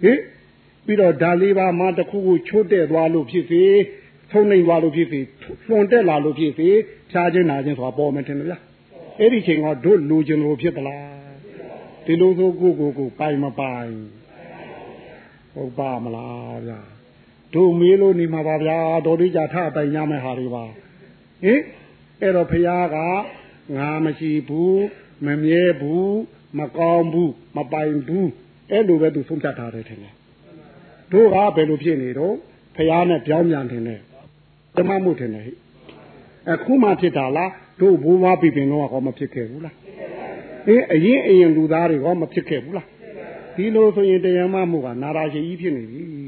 ဟင်ပြီးတော့ဓာလေးပါမှတစ်ခုခုချိုးတဲ့သွားလို့ဖြစ်စေထုံနေသွားလို့ဖြစ်စေလွန်တက်လာလို့ဖြစ်စေဖြားခြင်းနာခြင်းဆိုတာပေါ်မတင်ဘူးလားအဲ့ဒီချိန်ကတို့လူကျင်လို့ဖြစ်သလားဒီလိုဆိုကိုကိုကိုပိုင်မပိုင်ဟုတ်ပါမလားဗျာ တို့မေးလို့နေမှာပါဗျာတော်ဒီကြထပိုင်ရမယ်ဟာတွေပါဟင်အဲ့တော့ဖះကငါမရှိဘူးမမြဲဘူးမကောင်းဘူးမပိုင်ဘူးအဲ့လိုပဲသူဆုံးဖြတ်ထားတယ်ထင်တယ်တို့ကဘယ်လိုဖြစ်နေတော့ဖះနဲ့ပြောင်းပြန်ထင်တယ်ဓမ္မမှုထင်တယ်ဟိအခုမှဖြစ်တာလားတို့ဘိုးဘွားပြပင်တော့ကောမဖြစ်ခဲ့ဘူးလားအေးအရင်အရင်လူသားတွေကောမဖြစ်ခဲ့ဘူးလားဒီလိုဆိုရင်တရားမမှုကနာရာရှိကြီးဖြစ်နေပြီဗျ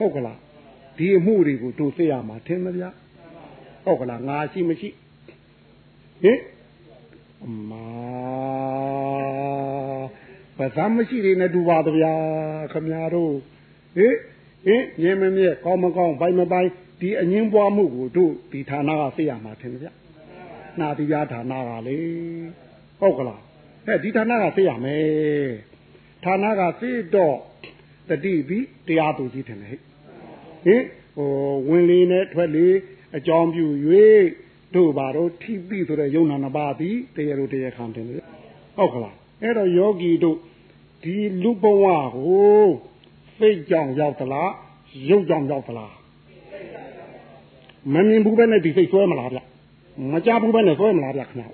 ဟုတ်ကလားဒီအမှုတွေကိုတို့သိရမှာထင်မဗျဟုတ်ကလားငါရှိမရှိဟင်အမဘာသာမရှိနေနဲ့တူပါတဗျာခမညာတို့ဟင်ဟင်မြင်မမြဲကောင်းမကောင်းဘိုင်မပိုင်ဒီအငင်းပွားမှုကိုတို့ဒီဌာနကသိရမှာထင်ကြနာတိပြဌာနကလေဟုတ်ကလားဟဲ့ဒီဌာနကသိရမယ်ဌာနကသိတော့တတိပြီးတရားသူကြီးထင်တယ်ဟ င်ဟိုဝင်လေနဲ့ထွက်လေအကြောင်းပြု၍တို့ဘာတို့ထိပိဆိုတဲ့ယုံနာနှစ်ပါးသည်တရားတို့တရားခံတယ်ဟုတ်ကလားအဲ့တော့ယောဂီတို့ဒီလူဘဝကိုစိတ်ကြောင့်ရောက်သလားရုပ်ကြောင့်ရောက်သလားမမြင်ဘူးပဲနဲ့ဒီစိတ်ဆွဲမလားဗျမကြဘူးပဲနဲ့ဆွဲမလားဗျခင်ဗျ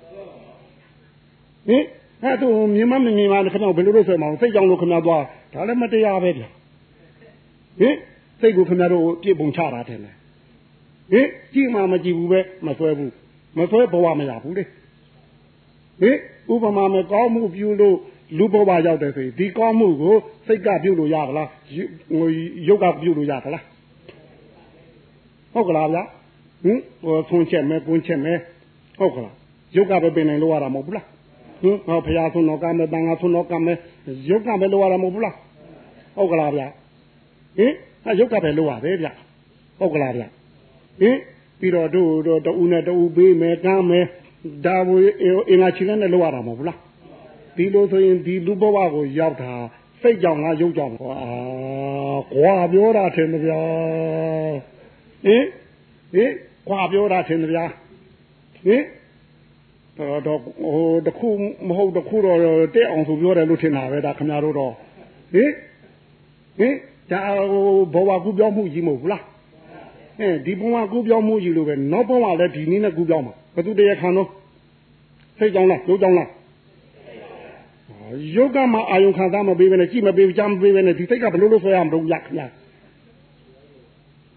ဟင်အဲ့ဒါမြင်မမမြင်မခင်ဗျဘယ်လိုလုပ်ဆွဲမအောင်စိတ်ကြောင့်လို့ခင်ဗျသွားဒါလည်းမတရားပဲဗျဟင် စိတ်ကိုခင်ဗျတို့ပြစ်ပုံချတာတယ်ဟင်ကြည့်မှမကြည့်ဘူးပဲမဆွဲဘူးမဆွဲဘဝမရဘူးလေဟင်ဥပမာမကောင်းမှုပြုလို့လူဘဝရောက်တယ်ဆိုရင်ဒီကောင်းမှုကိုစိတ်ကပြုလို့ရပါလားရုပ်ကပြုလို့ရပါလားဟုတ်ကလားဗျာဟင်ဟိုသွန်းချက်မဲကွန်းချက်မဲဟုတ်ကလားရုပ်ကပဲပင်နိုင်လို့ရတာမဟုတ်ဘူးလားဟင်ဟောဖရာသွန်းတော်ကမဲတန်ခါသွန်းတော်ကမဲရုပ်ကပဲလို့ရတာမဟုတ်ဘူးလားဟုတ်ကလားဗျာဟင် အဲရုပ်ကပဲလို့ရတယ်ဗျဟုတ်ကလားဗျဟင်ပြီးတော့တို့တို့တူနဲ့တူပေးမယ်ကမ်းမယ်ဒါဝေအင်္ဂါချီနဲ့လို့ရတာမဟုတ်ဘူးလားဒီလိုဆိုရင်ဒီလူဘဝကိုရောက်တာစိတ်ကြောင့်ငါရုပ်ကြောင့်ကွာကွာပြောတာထင်တယ်ဗျာဟင်ဟင်ကွာပြောတာထင်တယ်ဗျာဟင်တော့တော့ဟိုတခုမဟုတ်တခုတော့တဲ့အောင်ဆိုပြောတယ်လို့ထင်တာပဲဒါခင်ဗျားတို့တော့ဟင်ဟင် ဒါဟိုဘဝကူပြောင်းမှုကြီးမဟုတ်ဘူးလားအဲဒီဘဝကူပြောင်းမှုကြီးလို့ပဲနောက်ဘဝလည်းဒီနည်းနဲ့ကူပြောင်းမှာဘသူတရားခံတော့စိတ်ကြောင်းလားရုပ်ကြောင်းလားယုတ်ကမှအာယုံခံစားမပေးဘဲနဲ့ကြည့်မပေးကြားမပေးဘဲနဲ့ဒီစိတ်ကဘယ်လိုလုပ်ဆွဲရမလို့ရခင်ဗျာ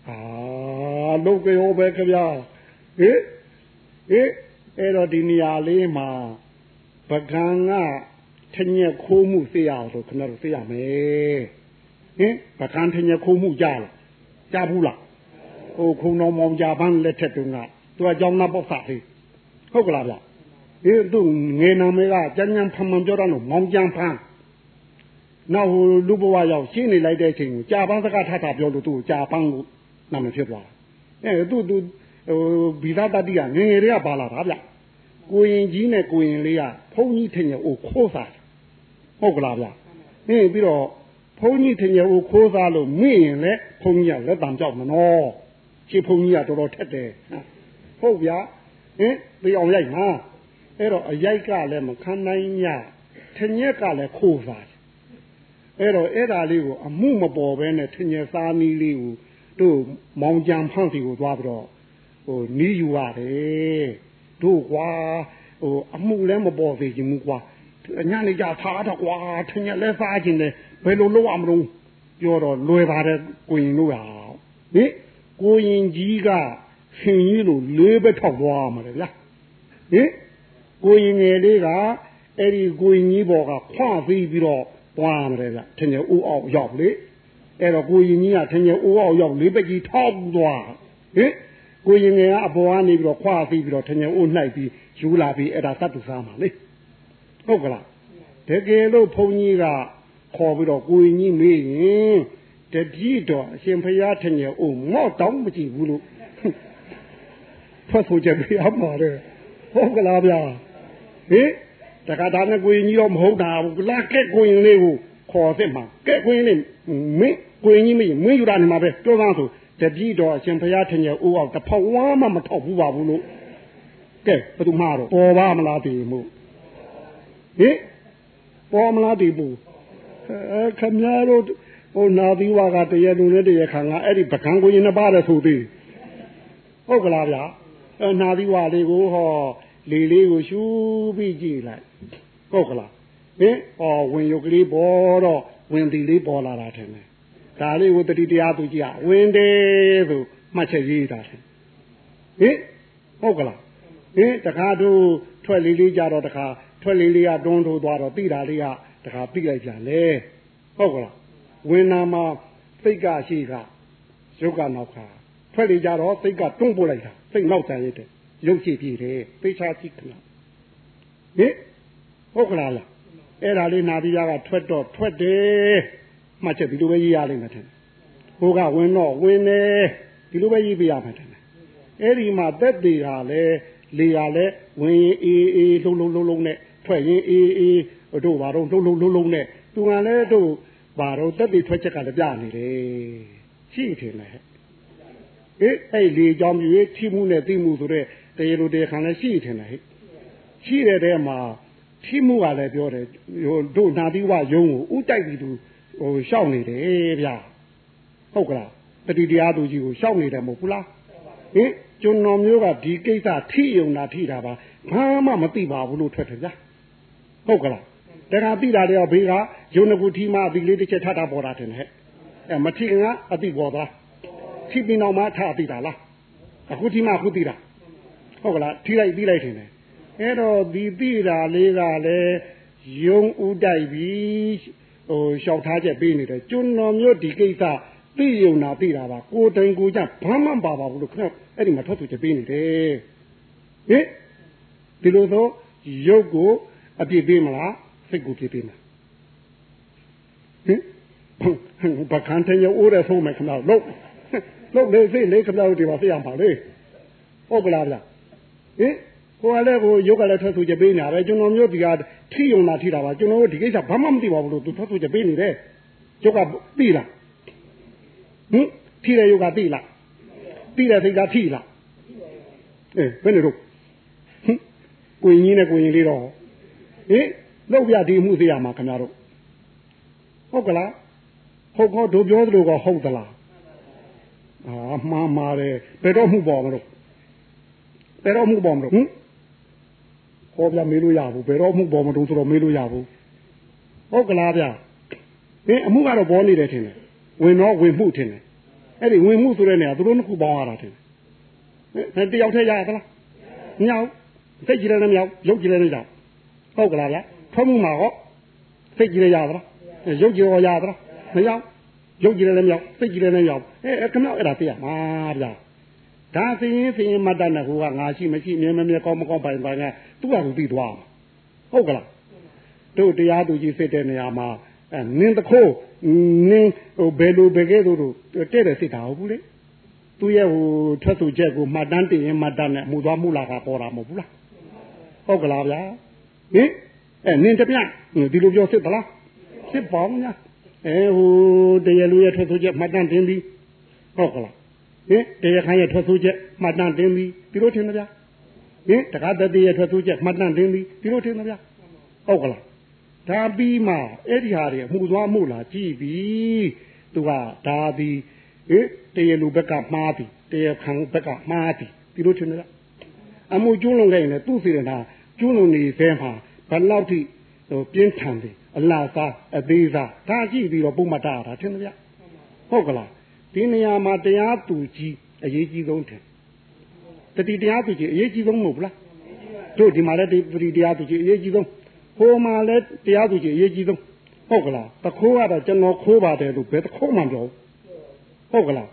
အာလုတ်ကြောပဲခင်ဗျာဟေးဟေးအဲ့တော့ဒီနေရာလေးမှာပကံကထညက်ခိုးမှုသိရအောင်ဆိုခင်ဗျားတို့သိရမယ် ဟင်ပကံထညက်ခိုးမှုကြားလားကြားဘူးလားဟိုခုံတော်မောင်ကြပန်းလက်ထက်တုန်းကသူကကြောင်းနာပေါက်စားလေးဟုတ်ကလားဗျဒီသူငယ်နာမေကကြမ်းကြမ်းဖန်ဖန်ပြောတော့မောင်ကြမ်းဖန်နောက်ဟိုလူဘဝရောက်ရှင်းနေလိုက်တဲ့အချိန်ကိုကြာပန်းစကားထထပြောလို့သူ့ကြာပန်းကိုနာမည်ဖြစ်သွားတယ်အဲသူသူဟိုဗီဇတတိကငငယ်တွေကပါလာတာဗျကိုရင်ကြီးနဲ့ကိုရင်လေးကဘုန်းကြီးထင်ရအိုခိုးစားဟုတ်ကလားဗျဟင်းပြီးတော့ ဘုန်းကြီးထင်ရအိုခိုးစားလို့မိရင်လည်းဘုန်းကြီးကလက်တံကြောက်မနော်ရှင်းဘုန်းကြီးကတော်တော်ထက်တယ်ဟုတ်ဗျာဟင်ပြေအောင်ရိုက်ဟာအဲ့တော့အရိုက်ကလည်းမခံနိုင်ညထညက်ကလည်းခိုးစားအဲ့တော့အဲ့ဒါလေးကိုအမှုမပေါ်ဘဲနဲ့ထညက်စားနီးလေးကိုတို့မောင်ကြံဖန့်စီကိုသွားပြီးတော့ဟိုနီးယူရတယ်တို့ကွာဟိုအမှုလည်းမပေါ်သေးချင်ဘူးကွာညနေကြထားတော့ကွာထညက်လည်းစားခြင်းလေ ဘယ်လိုလုပ်ရမလို့ပြောတော့လွယ်ပါတယ်ကိုရင်တို့ဟာဟင်ကိုရင်ကြီးကရှင်ကြီးလိုလေးပဲထောက်သွားမှာလေဗျာဟင်ကိုရင်ငယ်လေးကအဲ့ဒီကိုရင်ကြီးဘော်ကခွပြီးပြီးတော့သွားမယ်ဗျထင်ရဦးအောင်ရောက်လေအဲ့တော့ကိုရင်ကြီးကထင်ရဦးအောင်ရောက်လေးပကြီးထောက်သွားဟင်ကိုရင်ငယ်ကအပေါ်ကနေပြီးတော့ခွပြီးပြီးတော့ထင်ရဦးနှိုက်ပြီးယူလာပြီးအဲ့ဒါတတ်တူစားမှာလေဟုတ်ကလားတကယ်လို့ဘုန်းကြီးက ခေါ်ပြီးတော့ကိုရင်ကြီးမေးရင်တတိတော်အရှင်ဖရာထင်ရဦးမော့တောင်းမကြည့်ဘူးလို့ထွက်ဆိုချက်ပြရမှာလေဟုတ်ကလားဗျာဟင်တခါဒါနဲ့ကိုရင်ကြီးတော့မဟုတ်တာဘူးလာကဲကိုရင်လေးကိုခေါ်စစ်မှာကဲကိုရင်လေးမင်းကိုရင်ကြီးမင်းမင်းယူတာနေမှာပဲပြောသားဆိုတပည့်တော်အရှင်ဘုရားထင်ရဲ့အိုးအောင်တစ်ဖောက်ဝါမှမထောက်ဘူးပါဘူးလို့ကဲဘယ်သူမှတော့ပေါ်ပါမလားတည်မှုဟင်ပေါ်မလားတည်ဘူး အဲခမရတို့ဟိုနာသီဝါကတရလူနဲ့တရခံကအဲ့ဒီပကံကိုရင်နှစ်ပါးလည်းဆိုသေးဟုတ်ကလားဗျာအဲနာသီဝါလေးကိုဟောလေလေးကိုရှူပြီးကြည့်လိုက်ဟုတ်ကလားဟင်ဟောဝင်ရုပ်ကလေးပေါ်တော့ဝင်တီလေးပေါ်လာတာထင်တယ်ဒါလေးကိုတတိတရားသူကြည့်ဝင်တယ်ဆိုမှတ်ချက်ရေးတာထင်ဟင်ဟုတ်ကလားဟင်တခါတို့ထွက်လေးလေးကြတော့တခါထွက်လေးလေးကတွန်းထိုးသွားတော့တိတာလေးက တခါပြိလိုက်ပြန်လေဟုတ်ကလားဝင်နာမှာစိတ်ကရှိကရုပ်ကနောက်ကထွက်လေးကြတော့စိတ်ကတွန်းပို့လိုက်တာစိတ်နောက်တန်ရတဲ့ရုပ်ကြည့်ပြည့်တယ်သိချာကြည့်ခဏဟင်ဟုတ်ကလားလားအဲ့ဒါလေးနာပြီးရကထွက်တော့ထွက်တယ်မှတ်ချက်ဒီလိုပဲရေးရလိမ့်မယ်ထင်ဟိုကဝင်တော့ဝင်တယ်ဒီလိုပဲရေးပြရမယ်ထင်အဲ့ဒီမှာသက်သေးတာလဲလေရလဲဝင်ရင်အေးအေးလုံးလုံးလုံးလုံးနဲ့ထွက်ရင်အေးအေး တို့ဘာတော့လုံးလုံးလုံးလုံးနဲ့သူကလည်းတို့ဘာတော့သက်သေးထွက်ချက်ကလည်းပြနေတယ်ရှိထင်တယ်အေးအဲ့လေကြောင့်မြေထိမှုနဲ့သိမှုဆိုတဲ့တရားလိုတရားခံလည်းရှိထင်တယ်ဟဲ့ရှိတဲ့တဲမှာထိမှုကလည်းပြောတယ်ဟိုတို့နာတိဝယုံကိုဥတိုက်ပြီးသူဟိုရှောက်နေတယ်ဗျာဟုတ်ကလားတတိတရားသူကြီးကိုရှောက်နေတယ်မဟုတ်ဘူးလားဟင်ကျွန်တော်မျိုးကဒီကိစ္စထိယုံတာထိတာပါဘာမှမသိပါဘူးလို့ထွက်တယ်ဗျာဟုတ်ကလား တခါသိတာတော့ဘေးကယုံနကူထီမအတိလေးတစ်ချက်ထတာပေါ်တာတယ်ဟဲ့အဲမထီကအတိပေါ်သားထိပြီးနောက်မှထအတိတာလားအခုထီမအခုသိတာဟုတ်ကလားထိလိုက်ပြီးလိုက်တယ်အဲ့တော့ဒီသိတာလေးကလည်းယုံဥတိုက်ပြီးဟိုလျှောက်ထားချက်ပေးနေတယ်ကျွန်တော်မျိုးဒီကိစ္စသိယုံနာသိတာပါကိုတိုင်ကိုကြဘာမှမပါပါဘူးလို့ခင်ဗျအဲ့ဒီမှာထွက်သူချက်ပေးနေတယ်ဟင်ဒီလိုဆိုရုပ်ကိုအပြစ်ပေးမလား စိတ်ကိုပြစ်ပေးမလားဟင်ဘာခံတဲ့ရုပ်အိုးရဆုံးမယ်ခင်ဗျလို့လို့လေစိတ်လေးခင်ဗျတို့ဒီမှာသိရပါလေဟုတ်ကလားဗျဟင်ကိုယ်ကလည်းကိုရုပ်ကလည်းထွက်သူချက်ပေးနေတာပဲကျွန်တော်မျိုးဒီကထိယုံတာထိတာပါကျွန်တော်တို့ဒီကိစ္စဘာမှမသိပါဘူးလို့သူထွက်သူချက်ပေးနေတယ်ရုပ်ကသိလားဟင်ထိတဲ့ယုတ်ကသိလားသိတဲ့စိတ်ကထိလားအေးဘယ်နဲ့တော့ဟင်ကိုရင်ကြီးနဲ့ကိုရင်လေးတော့ဟင် လောက်ပြဒီမှုသိရမှာခင်ဗျားတို့ဟုတ်ကလားဟုတ်ကောတို့ပြောသလိုကဟုတ်သလားအာမှားပါတယ်ဘယ်တော့မှုပေါ်မလို့ဘယ်တော့မှုပေါ်မလို့ဟင်ဟောပြမေးလို့ရဘူးဘယ်တော့မှုပေါ်မလို့ဆိုတော့မေးလို့ရဘူးဟုတ်ကလားဗျဟင်အမှုကတော့ပေါ်နေတယ်ထင်တယ်ဝင်တော့ဝင်မှုထင်တယ်အဲ့ဒီဝင်မှုဆိုတဲ့နေရာသူတို့နှစ်ခုပေါင်းရတာထင်တယ်တယောက်တည်းရရသလားမရဘူးစိတ်ကြည်လည်းမရဘူးရုပ်ကြည်လည်းမရဘူးဟုတ်ကလားဗျ ထွက်မှုမှာဟောစိတ်ကြည်လည်းရသလားရုပ်ကြည်ရောရသလားမရဘူးရုပ်ကြည်လည်းမရဘူးစိတ်ကြည်လည်းမရဘူးအဲခဏအဲ့ဒါသိရမှာဗျာဒါသိရင်သိရင်မတတ်နဲ့ဟိုကငါရှိမရှိမြဲမြဲကောင်းမကောင်းပိုင်ပိုင်ကသူ့ဟာသူသိသွားဟုတ်ကလားတို့တရားသူကြီးစစ်တဲ့နေရာမှာအဲနင်းတခိုးနင်းဟိုဘယ်လိုဘယ်ကဲသို့တဲ့တဲ့စိတ်တာဟုတ်ဘူးလေသူရဲ့ဟိုထွက်သူချက်ကိုမှတ်တမ်းတင်ရင်မှတ်တမ်းနဲ့မှုသွားမှုလာကပေါ်တာမဟုတ်ဘူးလားဟုတ်ကလားဗျာဟင် အဲနင်းတပြဒီလိုပြောစစ်သလားစစ်ပေါင်းညာအဲဟိုတရားလူရဲ့ထွက်သူချက်မှတ်တမ်းတင်ပြီးဟုတ်ကလားဟင်တရားခိုင်းရဲ့ထွက်သူချက်မှတ်တမ်းတင်ပြီးဒီလိုထင်တယ်ဗျာဟင်တက္ကသတိရဲ့ထွက်သူချက်မှတ်တမ်းတင်ပြီးဒီလိုထင်တယ်ဗျာဟုတ်ကလားဒါပြီးမှအဲ့ဒီဟာတွေမှုသွားမှုလာကြည့်ပြီးသူကဒါပြီးဟင်တရားလူဘက်ကမှားပြီတရားခံဘက်ကမှားပြီဒီလိုထင်တယ်အမှုကျွလွန်ခဲ့ရင်လည်းသူ့စီရင်တာကျွလွန်နေသေးမှာ ဘယ်လောက်ထိဟိုပြင်းထန်တယ်အလားစားအသေးစားဒါကြည့်ပြီးတော့ပုံမတာတာထင်တယ်ဗျဟုတ်ကလားဒီနေရာမှာတရားသူကြီးအရေးကြီးဆုံးတယ်တတိတရားသူကြီးအရေးကြီးဆုံးမဟုတ်ဘူးလားတို့ဒီမှာလည်းတတိတရားသူကြီးအရေးကြီးဆုံးဟိုမှာလည်းတရားသူကြီးအရေးကြီးဆုံးဟုတ်ကလားတခိုးကတော့ကျွန်တော်ခိုးပါတယ်လို့ဘယ်တခိုးမှမပြောဟုတ်ကလား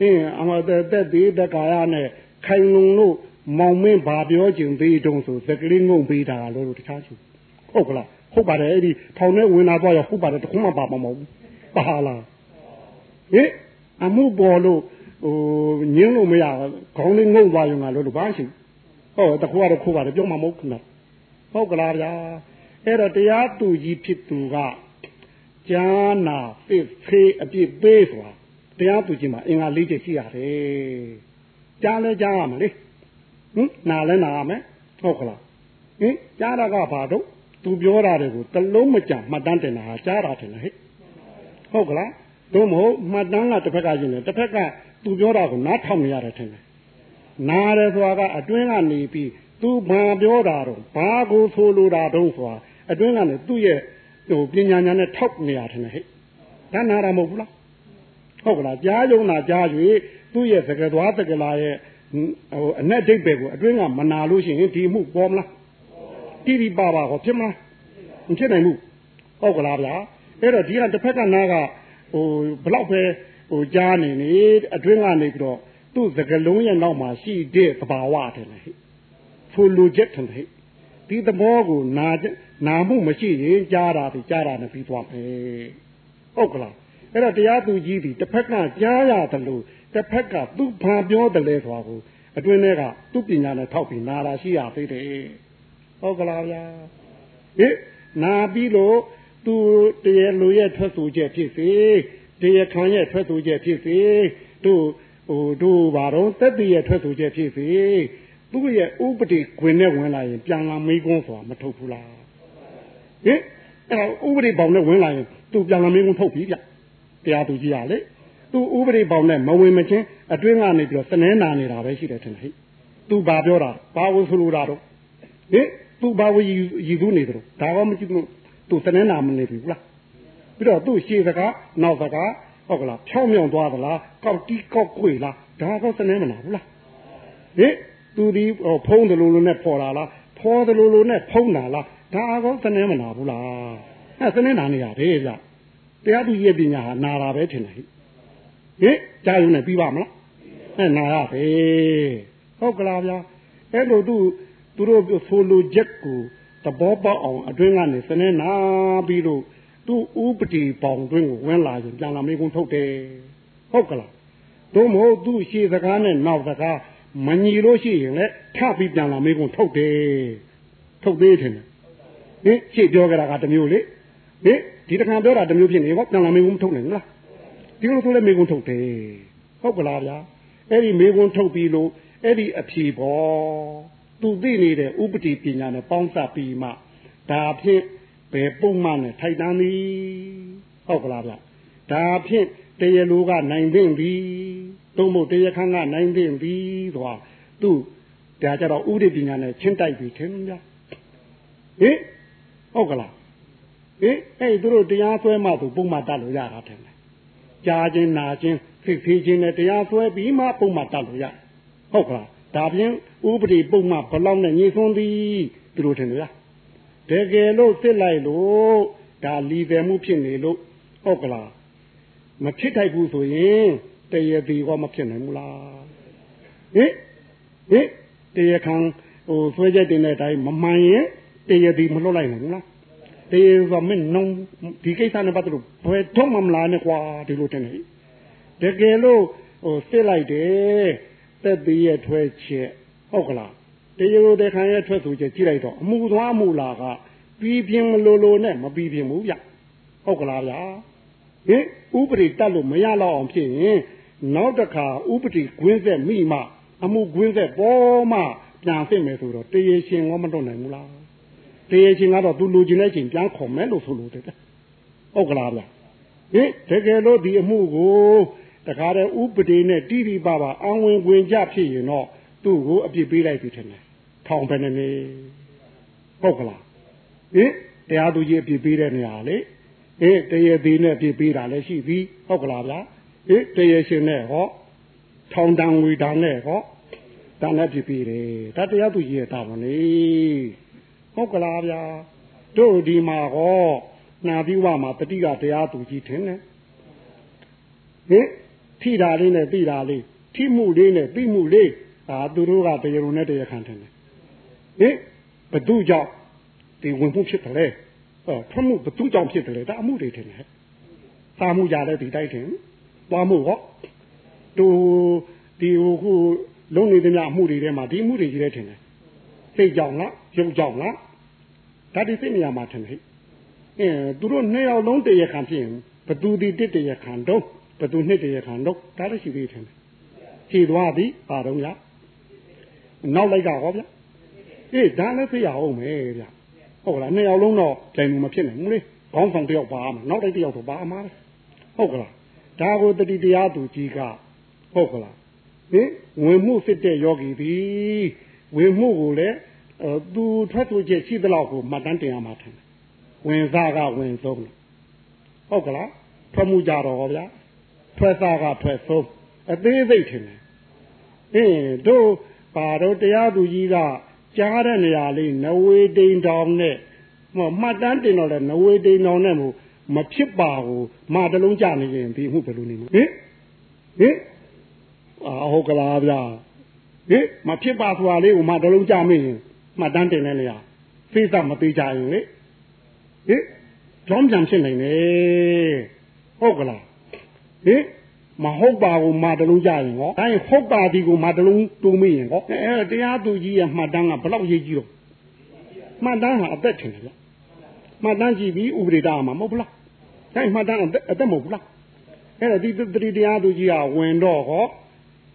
အင်းအမတဲ့တက်သေးတကာရနဲ့ခိုင်လုံလို့ မောင်မင်းဘာပြောကျင်သေးတုံးဆိုသကလေးငုံပေးတာလို့တခြားရှိဟုတ်ကလားဟုတ်ပါတယ်အဲ့ဒီထောင်ထဲဝင်လာတော့ရဟုတ်ပါတယ်တခုမှပါမမဟုတ်ဘူးပါလားဟင်အမှုပေါ်လို့ဟိုညင်းလို့မရခေါင်းလေးငုံသွားရုံကလို့ဘာရှိဟုတ်တခုကတော့ခိုးပါတယ်ပြောမှမဟုတ်ဘူးဟုတ်ကလားဗျာအဲ့တော့တရားသူကြီးဖြစ်သူကကြာနာပစ်ဖေးအပြစ်ပေးဆိုတာတရားသူကြီးမှာအင်္ဂါ၄ချက်ရှိရတယ်ကြားလဲကြားရမှာလေ ဟင်နာလဲနာရမယ်ဟုတ်ကလားဟင်ကြားတာကဘာတော့သူပြောတာတွေကိုတလုံးမကြမှတ်တမ်းတင်တာကြားတာတယ်ဟဲ့ဟုတ်ကလားသို့မဟုတ်မှတ်တမ်းကတစ်ဖက်ကရှင်တယ်တစ်ဖက်ကသူပြောတာကိုနားထောင်နေရတယ်ထင်တယ်နားတယ်ဆိုတာကအတွင်းကနေပြီးသူဘာပြောတာတော့ဘာကိုဆိုလိုတာတော့ဆိုတာအတွင်းကနေသူ့ရဲ့ဟိုပညာညာနဲ့ထောက်နေရတယ်ဟဲ့ဒါနာတာမဟုတ်ဘူးလားဟုတ်ကလားကြားယုံတာကြား၍သူ့ရဲ့သကသွားသကလာရဲ့ ဟိုအ내ဒိတ်ပဲကိုအတွင်းကမနာလို့ရှိရင်ဒီမှုပေါ်မလားတိတိပါပါဟောဖြစ်မလားမဖြစ်နိုင်ဘူးဟုတ်ကလားဗျာအဲ့တော့ဒီကတစ်ဖက်ကနားကဟိုဘလောက်ပဲဟိုကြားနေနေအတွင်းကနေပြီးတော့သူသူ့စကလုံးရဲ့နောက်မှာရှိတဲ့သဘာဝတယ်လေဖိုလိုချက်တယ်လေဒီသဘောကိုနာနာမှုမရှိရင်ကြားတာဒီကြားတာနဲ့ပြီးသွားမယ်ဟုတ်ကလားအဲ့တော့တရားသူကြီးဒီတစ်ဖက်ကကြားရတယ်လို့ တစ်ဖက်ကသူ့ဘာပြောတယ်လဲဆိုတာကိုအတွင်းထဲကသူ့ပညာနဲ့ထောက်ပြီးနာတာရှိရသေးတယ်ဟုတ်ကလားဗျာဟင်နာပြီးလို့သူတရားလူရဲ့ထွက်ဆိုချက်ဖြစ်စေတရားခံရဲ့ထွက်ဆိုချက်ဖြစ်စေတို့ဟိုတို့ဘာတော့တက်တည်ရဲ့ထွက်ဆိုချက်ဖြစ်စေသူ့ရဲ့ဥပဒေခွင်နဲ့ဝင်လာရင်ပြန်လာမေးခွန်းဆိုတာမထုတ်ဘူးလားဟင်အဲ့ဥပဒေပေါင်းနဲ့ဝင်လာရင်သူပြန်လာမေးခွန်းထုတ်ပြီဗျတရားသူကြီးရလေ သူဥပဒေပေါင်းနဲ့မဝင်မချင်းအတွင်းကနေပြီးတော့စနေနာနေတာပဲရှိတယ်ထင်တယ်ဟိသူဘာပြောတာဘာဝဆိုလိုတာတော့ဟင်သူဘာဝရည်သူနေတယ်ဒါကောမကြည့်လို့သူစနေနာမနေဘူးလားပြီးတော့သူ့ရှေ့စကားနောက်စကားဟုတ်ကလားဖြောင်းမြောင်သွားသလားကောက်တီးကောက်ခွေလားဒါကောစနေမနာဘူးလားဟင်သူဒီဖုံးတယ်လို့လို့နဲ့ပေါ်လာလားဖော်တယ်လို့လို့နဲ့ဖုံးတာလားဒါကောစနေမနာဘူးလားအဲစနေနာနေရတယ်ဗျတရားသူရဲ့ပညာဟာနာတာပဲထင်တယ်ဟိ ဟင်ကြားရုံနဲ့ပြီးပါမလားအဲနာရပဲဟုတ်ကလားဗျာအဲ့လိုသူသူတို့ဆိုလိုချက်ကိုသဘောပေါက်အောင်အတွင်းကနေစနေနာပြီးတော့သူဥပတိပေါင်တွင်းကိုဝင်လာရင်ပြန်လာမေးခွန်းထုတ်တယ်ဟုတ်ကလားတို့မဟုတ်သူရှေ့စကားနဲ့နောက်စကားမညီလို့ရှိရင်လည်းထပြီးပြန်လာမေးခွန်းထုတ်တယ်ထုတ်သေးတယ်ဟင်ရှေ့ပြောကြတာကတမျိုးလေဟင်ဒီတခါပြောတာတမျိုးဖြစ်နေဟောပြန်လာမေးခွန်းထုတ်နိုင်လား ဒီလိုဆိုလဲမေကွန်းထုတ်တယ်ဟုတ်ကလားဗျာအဲ့ဒီမေကွန်းထုတ်ပြီးလို့အဲ့ဒီအဖြေပေါ်သူသိနေတဲ့ဥပတိပညာနဲ့ပေါင်းစပ်ပြီးမှဒါဖြင့်ဘယ်ပုံမှန်နဲ့ထိုက်တန်းသည်ဟုတ်ကလားဗျဒါဖြင့်တရားလူကနိုင်သိမ့်ပြီသုံးဖို့တရားခန်းကနိုင်သိမ့်ပြီဆိုတာသူဒါကြတော့ဥပဒေပညာနဲ့ချင်းတိုက်ပြီထင်ဗျာဟင်ဟုတ်ကလားဟင်အဲ့သူတို့တရားဆွဲမှသူပုံမှန်တတ်လို့ရတာတယ် ကြားခြင်းနာခြင်းဖိဖိခြင်းနဲ့တရားဆွဲပြီးမှပုံမှန်တတ်လို့ရဟုတ်ကလားဒါပြင်ဥပဒေပုံမှန်ဘလောက်နဲ့ညီဆုံးသည်သူတို့ထင်လို့ရတကယ်လို့စစ်လိုက်လို့ဒါလီတယ်မှုဖြစ်နေလို့ဟုတ်ကလားမဖြစ်ထိုက်ဘူးဆိုရင်တရတီကမဖြစ်နိုင်ဘူးလားဟင်ဟင်တရခံဟိုဆွဲချက်တင်တဲ့အတိုင်းမမှန်ရင်တရတီမလွတ်လိုက်နိုင်ဘူးလား တေးဆိုမင်းနုံဒီကိစ္စနဲ့ပတ်သက်လို့ဘယ်တော့မှမလာနဲ့ကွာဒီလိုတင်နေတကယ်လို့ဟိုစစ်လိုက်တယ်တက်သေးရဲ့ထွဲချက်ဟုတ်ကလားတရားလိုတဲ့ခံရဲ့ထွက်ဆိုချက်ကြည့်လိုက်တော့အမှုသွားမှုလာကပြီးပြင်းမလို့လို့နဲ့မပြီးပြင်းဘူးဗျဟုတ်ကလားဗျာဟင်ဥပဒေတက်လို့မရတော့အောင်ဖြစ်ရင်နောက်တစ်ခါဥပဒေကွင်းဆက်မိမှအမှုကွင်းဆက်ပေါ်မှပြန်ဖြစ်မယ်ဆိုတော့တရားရှင်ကမတွနိုင်ဘူးလား တရားချင်းကတော့သူလူချင်းတဲ့ချင်းပြန်ခေါ်မယ်လို့ဆိုလို့တဲ့ဟုတ်ကလားဗျဟင်တကယ်လို့ဒီအမှုကိုတခါတည်းဥပဒေနဲ့တိတိပပအဝင်ဝင်ကြဖြစ်ရင်တော့သူ့ကိုအပြစ်ပေးလိုက်ပြီထင်တယ်ထောင်ပဲနေနေဟုတ်ကလားဟင်တရားသူကြီးအပြစ်ပေးတဲ့နေရာလေဟင်တရားသေးနဲ့အပြစ်ပေးတာလည်းရှိပြီဟုတ်ကလားဗျဟင်တရားရှင်နဲ့ဟောထောင်တန်ဝေတာနဲ့ဟောဒါနဲ့ပြစ်ပေးတယ်ဒါတရားသူကြီးရဲ့တာဝန်လေ ဟုတ်ကလားဗျာတို့ဒီမှာဟောနာပြီးဝမှာတတိကတရားသူကြီးထင်တယ်ဟင်ထိတာလေးနဲ့ပြီးတာလေးထိမှုလေးနဲ့ပြီးမှုလေးဒါသူတို့ကတရားရုံနဲ့တရားခံထင်တယ်ဟင်ဘသူကြောင့်ဒီဝင်မှုဖြစ်တယ်လေအဲဖမှုဘသူကြောင့်ဖြစ်တယ်လေဒါအမှုတွေထင်တယ်စာမှုကြတဲ့ဒီတိုက်ထင်သွားမှုဟောတူဒီဟိုခုလုံးနေတဲ့ညအမှုတွေထဲမှာဒီအမှုတွေကြီးတဲ့ထင်တယ်စိတ်ကြောင့်လားရုပ်ကြောင့်လား ဒါဒီစိတ်နေရာမှာထင်တယ်အဲသူတို့နှစ်ယောက်လုံးတရခံဖြစ်ရင်ဘသူဒီတစ်တရခံတော့ဘသူနှစ်တရခံတော့ဒါလည်းရှိသေးတယ်ခြေသွားသည်ပါတော့ဗျာနောက်လိုက်ကဟောဗျာအေးဒါလည်းသိရအောင်မယ်ဗျာဟုတ်ကလားနှစ်ယောက်လုံးတော့တိုင်မှုမဖြစ်နိုင်ဘူးလေခေါင်းဆောင်တယောက်ပါမှာနောက်တိုက်တယောက်တော့ပါမှာဟုတ်ကလားဒါကိုတတိတရားသူကြီးကဟုတ်ကလားဟင်ဝင်မှုစစ်တဲ့ယောဂီသည်ဝင်မှုကိုလည်း သူထွက်ဆိုချက်ရှိသလောက်ကိုမှတ်တမ်းတင်ရမှာထင်တယ်ဝင်စားကဝင်ဆုံးဟုတ်ကလားထွက်မှုကြတော့ဗျာထွက်စားကထွက်ဆုံးအသေးစိတ်ထင်တယ်အင်းတို့ပါတော့တရားသူကြီးကကြားတဲ့နေရာလေးနဝေတိန်တောင်နဲ့မှတ်တမ်းတင်တော့လဲနဝေတိန်တောင်နဲ့မို့မဖြစ်ပါဘူးမတလုံးကြနေရင်ဒီမှုဘယ်လိုနေမလဲဟင်ဟင်ဟအာဟုတ်ကလားဗျာဟင်မဖြစ်ပါဆိုတာလေးကိုမှတလုံးကြမင်း မှတ်တမ်းတင်နေလေရဖိစမသေးကြရင်လေဟင်ကြောင်းပြန်ဖြစ်နိုင်တယ်ဟုတ်ကလားဟင်မဟုတ်ပါဘူးမတလုံးကြရင်ဟောဒါရင်ဟုတ်ပါသည်ကိုမတလုံးတူမိရင်ဟောအဲတရားသူကြီးရဲ့မှတ်တမ်းကဘလောက်ရေးကြီးတော့မှတ်တမ်းဟာအသက်ထင်တယ်ဗျမှတ်တမ်းကြည့်ပြီးဥပဒေတာမှာမဟုတ်ဘူးလားဒါမှတ်တမ်းအသက်မဟုတ်ဘူးလားအဲ့ဒါဒီတတိတရားသူကြီးကဝင်တော့ဟော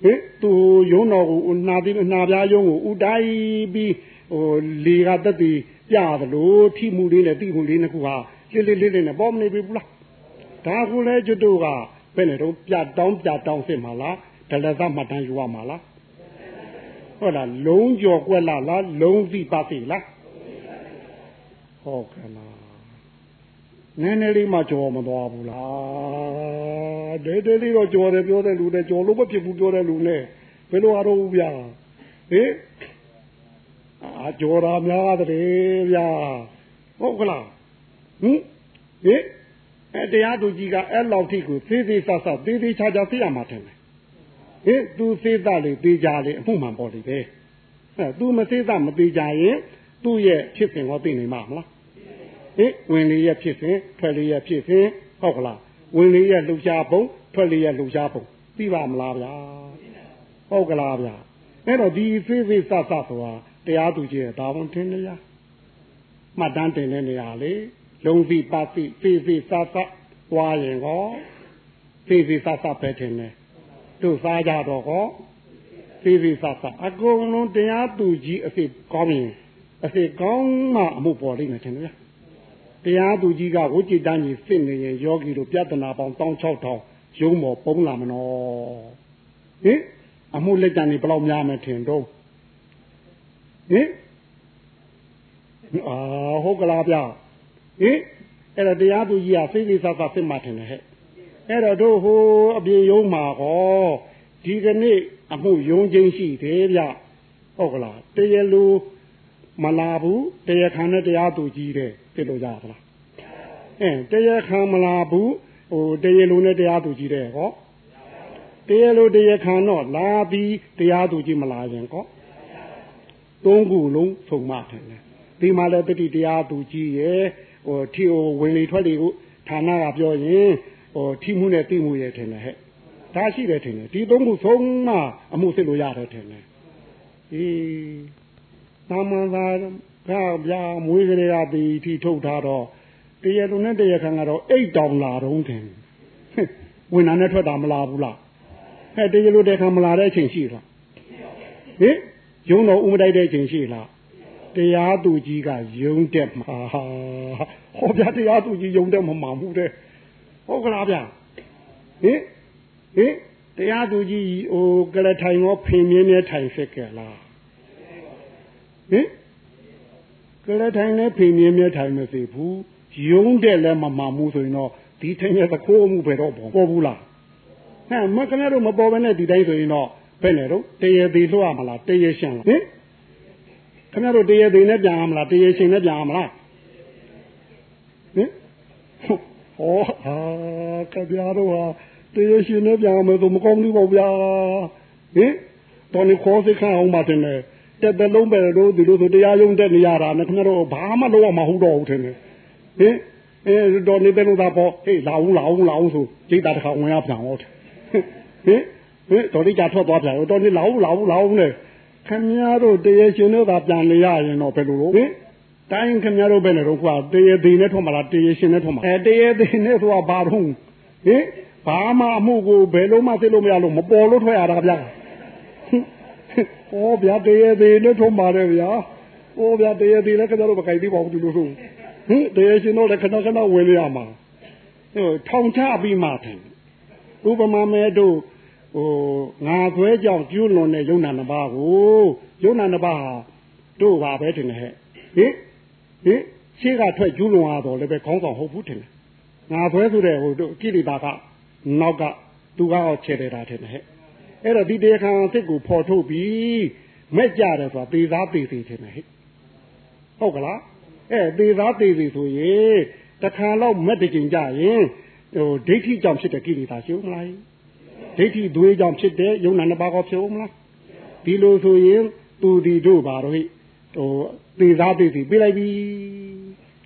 ဟင်သူယုံတော်ကိုနာပြီးနာပြားယုံကိုဥတိုင်းပြီး ဟိုလေကတက်တည်ပြသလိုထိမှုလေးနဲ့တိမှုလေးနှစ်ခုဟာလေးလေးလေးလေးနဲ့ပေါ်မနေပြီဘူးလားဒါကူလဲကျွတ်တို့ကဘယ်နဲ့တော့ပြတောင်းပြတောင်းစစ်မှာလားဒလသမှတ်တမ်းယူရမှာလားဟုတ်လားလုံးကြော်ကွက်လားလားလုံးသိပါသိလားဟုတ်ကဲ့လားနည်းနည်းလေးမှကြော်မသွားဘူးလားဒဲဒဲလေးတော့ကြော်တယ်ပြောတဲ့လူနဲ့ကြော်လို့မဖြစ်ဘူးပြောတဲ့လူနဲ့ဘယ်လိုအားတော့ဘူးဗျာဟင် အာကြော်တာများတယ်ဗျာဟုတ်ကလားဟင်ဟင်အဲတရားသူကြီးကအဲ့လောက်ထိကိုသေးသေးဆဆသေးသေးချာချာသိရမှာတယ်ဟင်သူသေးတာလေသေးကြလေအမှုမှန်ပေါ်လေပဲအဲသူမသေးတာမသေးကြရင်သူ့ရဲ့ဖြစ်စဉ်ကိုသိနိုင်မှာမလားဟင်ဝင်လေးရဲ့ဖြစ်စဉ်ထွက်လေးရဲ့ဖြစ်စဉ်ဟုတ်ကလားဝင်လေးရဲ့လှူရှားပုံထွက်လေးရဲ့လှူရှားပုံသိပါမလားဗျာဟုတ်ကလားဗျာအဲ့တော့ဒီသေးသေးဆဆဆိုတာ တရားသူကြီးရဲ့ဒါဝန်ထင်နေရမှတ်တမ်းတင်တဲ့နေရာလေလုံးစီပါစီဖေးဖေးဆဆွားရင်ကောဖေးဖေးဆဆပဲထင်တယ်တို့စားကြတော့ကောဖေးဖေးဆဆအကုန်လုံးတရားသူကြီးအစ်ကောင်းရင်အစ်ကောင်းမှအမှုပေါ်လိမ့်မယ်ထင်တယ်တရားသူကြီးကဝိจิတန်းကြီးစစ်နေရင်ယောဂီတို့ပြဿနာပေါင်း16000ရုံးမော်ပုံးလာမနော်ဟင်အမှုလက်တန်နေဘယ်လောက်များမယ်ထင်တော့ ဟင်အာဟုတ်ကလားဗျာဟင်အဲ့တော့တရားသူကြီးကစိတ်လေးစားစားစစ်မှထင်တယ်ဟဲ့အဲ့တော့တို့ဟိုအပြေယုံမှာဟောဒီကနေ့အမှုယုံချင်းရှိတယ်ဗျဟုတ်ကလားတရလူမလာဘူးတရားခံတဲ့တရားသူကြီးတဲ့ပြလို့ရသလားအဲတရားခံမလာဘူးဟိုတရားလူနဲ့တရားသူကြီးတဲ့ဟောတရားလူတရားခံတော့လာပြီးတရားသူကြီးမလာရင်ဟော သုံးခုလုံးဆုံမထင်တယ်ဒီမှာလည်းတတိတရားသူကြီးရဲ့ဟိုထီဟိုဝင်လေထွက်လေကိုဌာနကပြောရင်ဟိုထီမှုနဲ့တိမှုရဲ့ထင်တယ်ဟဲ့ဒါရှိတယ်ထင်တယ်ဒီသုံးခုဆုံးမှအမှုစစ်လို့ရတယ်ထင်တယ်အေးသာမန်သာကဗျာမွေးကလေးကဒီထီထုတ်ထားတော့တရလုံးနဲ့တရခံကတော့အိတ်တောင်လာတော့ထင်ဝင်နာနဲ့ထွက်တာမလာဘူးလားဟဲ့တရလို့တခံမလာတဲ့အချိန်ရှိလားဟင် ရုံတော်ဥမတိုက်တဲ့အချိန်ရှိလားတရားသူကြီးကယုံတက်မှာဟောဗျာတရားသူကြီးယုံတက်မှာမဟုတ်တဲ့ဟုတ်ကလားဗျာဟင်ဟင်တရားသူကြီးဟိုကလထိုင်ရောဖင်မြင်းမြဲထိုင်ဖြစ်ကြလားဟင်ကလထိုင်နဲ့ဖင်မြင်းမြဲထိုင်မသိဘူးယုံတဲ့လည်းမမှန်ဘူးဆိုရင်တော့ဒီထင်ရသခိုးမှုပဲတော့ပေါ်ဘူးလားဟဲ့မကလည်းတော့မပေါ်ဘဲနဲ့ဒီတိုင်းဆိုရင်တော့ ဘယ်နဲ့တော့တရေသေးလွှတ်ရမလားတရေရှင်းလားဟင်ခင်ဗျားတို့တရေသိနဲ့ပြန်ရမလားတရေရှင်နဲ့ပြန်ရမလားဟင်ဟောဟာခင်ဗျားတို့ဟာတရေရှင်နဲ့ပြန်ရမယ်ဆိုမကောင်းဘူးပေါ့ဗျာဟင်တော်နေခေါ်စိတ်ခန့်အောင်ပါတင်တယ်တက်တလုံးပဲတို့ဒီလိုဆိုတရားရုံးတက်နေရတာနဲ့ခင်ဗျားတို့ဘာမှလုပ်ရမှာဟုတ်တော့ဘူးထင်တယ်ဟင်အဲတော်နေတဲ့လို့သာပေါ့ဟေးလာဦးလာဦးလာဦးဆိုจิตတာတစ်ခါဝင်ရပြန်ဟုတ်ဟင် ဟင်တော်လေးကြထွက်သွားပြန်တော်နေလာဦးလာဦးလာဦးနဲ့ခင်ဗျားတို့တရေရှင်တို့ကပြန်လေရရင်တော့ဘယ်လိုလုပ်ဟင်တိုင်းခင်ဗျားတို့ပဲနဲ့တော့ကွာတရေသေးနဲ့ထွက်မလားတရေရှင်နဲ့ထွက်မလားအဲတရေသေးနဲ့ဆိုတာဘာတော့ဟင်ဘာမှအမှုကိုဘယ်လုံးမှသိလို့မရလို့မပေါ်လို့ထွက်ရတာဗျာဟောဗျာတရေသေးနဲ့ထွက်ပါတယ်ဗျာဟောဗျာတရေသေးလည်းခင်ဗျားတို့မကြိုက်သေးပါဘူးဒီလိုဆိုဟင်တရေရှင်တို့လည်းခဏခဏဝင်ရမှာဟိုထောင်ချပြီးမှတယ်ဥပမာမဲ့တို့ ဟိုငါဆွဲကြောင့်ကျူးလွန်တဲ့ယုံနာနှစ်ပါးကိုယုံနာနှစ်ပါးဟာတို့ပါပဲတင်တယ်ဟဲ့ဟင်ဟင်ရှေ့ကထွက်ကျူးလွန်ရတော့လည်းပဲခေါင်းဆောင်ဟုတ်ဘူးတင်တယ်ငါဆွဲဆိုတဲ့ဟိုတို့ကိလေသာကနောက်ကသူကတော့ခြေတယ်တာတင်တယ်ဟဲ့အဲ့တော့ဒီတရားခံအစ်စ်ကိုဖော်ထုတ်ပြီးမဲ့ကြတယ်ဆိုတာသေသားသေသေးတင်တယ်ဟဲ့ဟုတ်ကလားအဲသေသားသေသေးဆိုရင်တခါတော့မက်တကြင်ကြရင်ဟိုဒိဋ္ဌိကြောင့်ဖြစ်တဲ့ကိလေသာရှုံးမလား ဒိဋ္ဌိသွေးကြောင့်ဖြစ်တဲ့ယုံနာနှစ်ပါးကောဖြစ်ဦးမလားဒီလိုဆိုရင်သူဒီတို့ပါတော့ဟိဟိုသေသားသေစီပြေးလိုက်ပြီ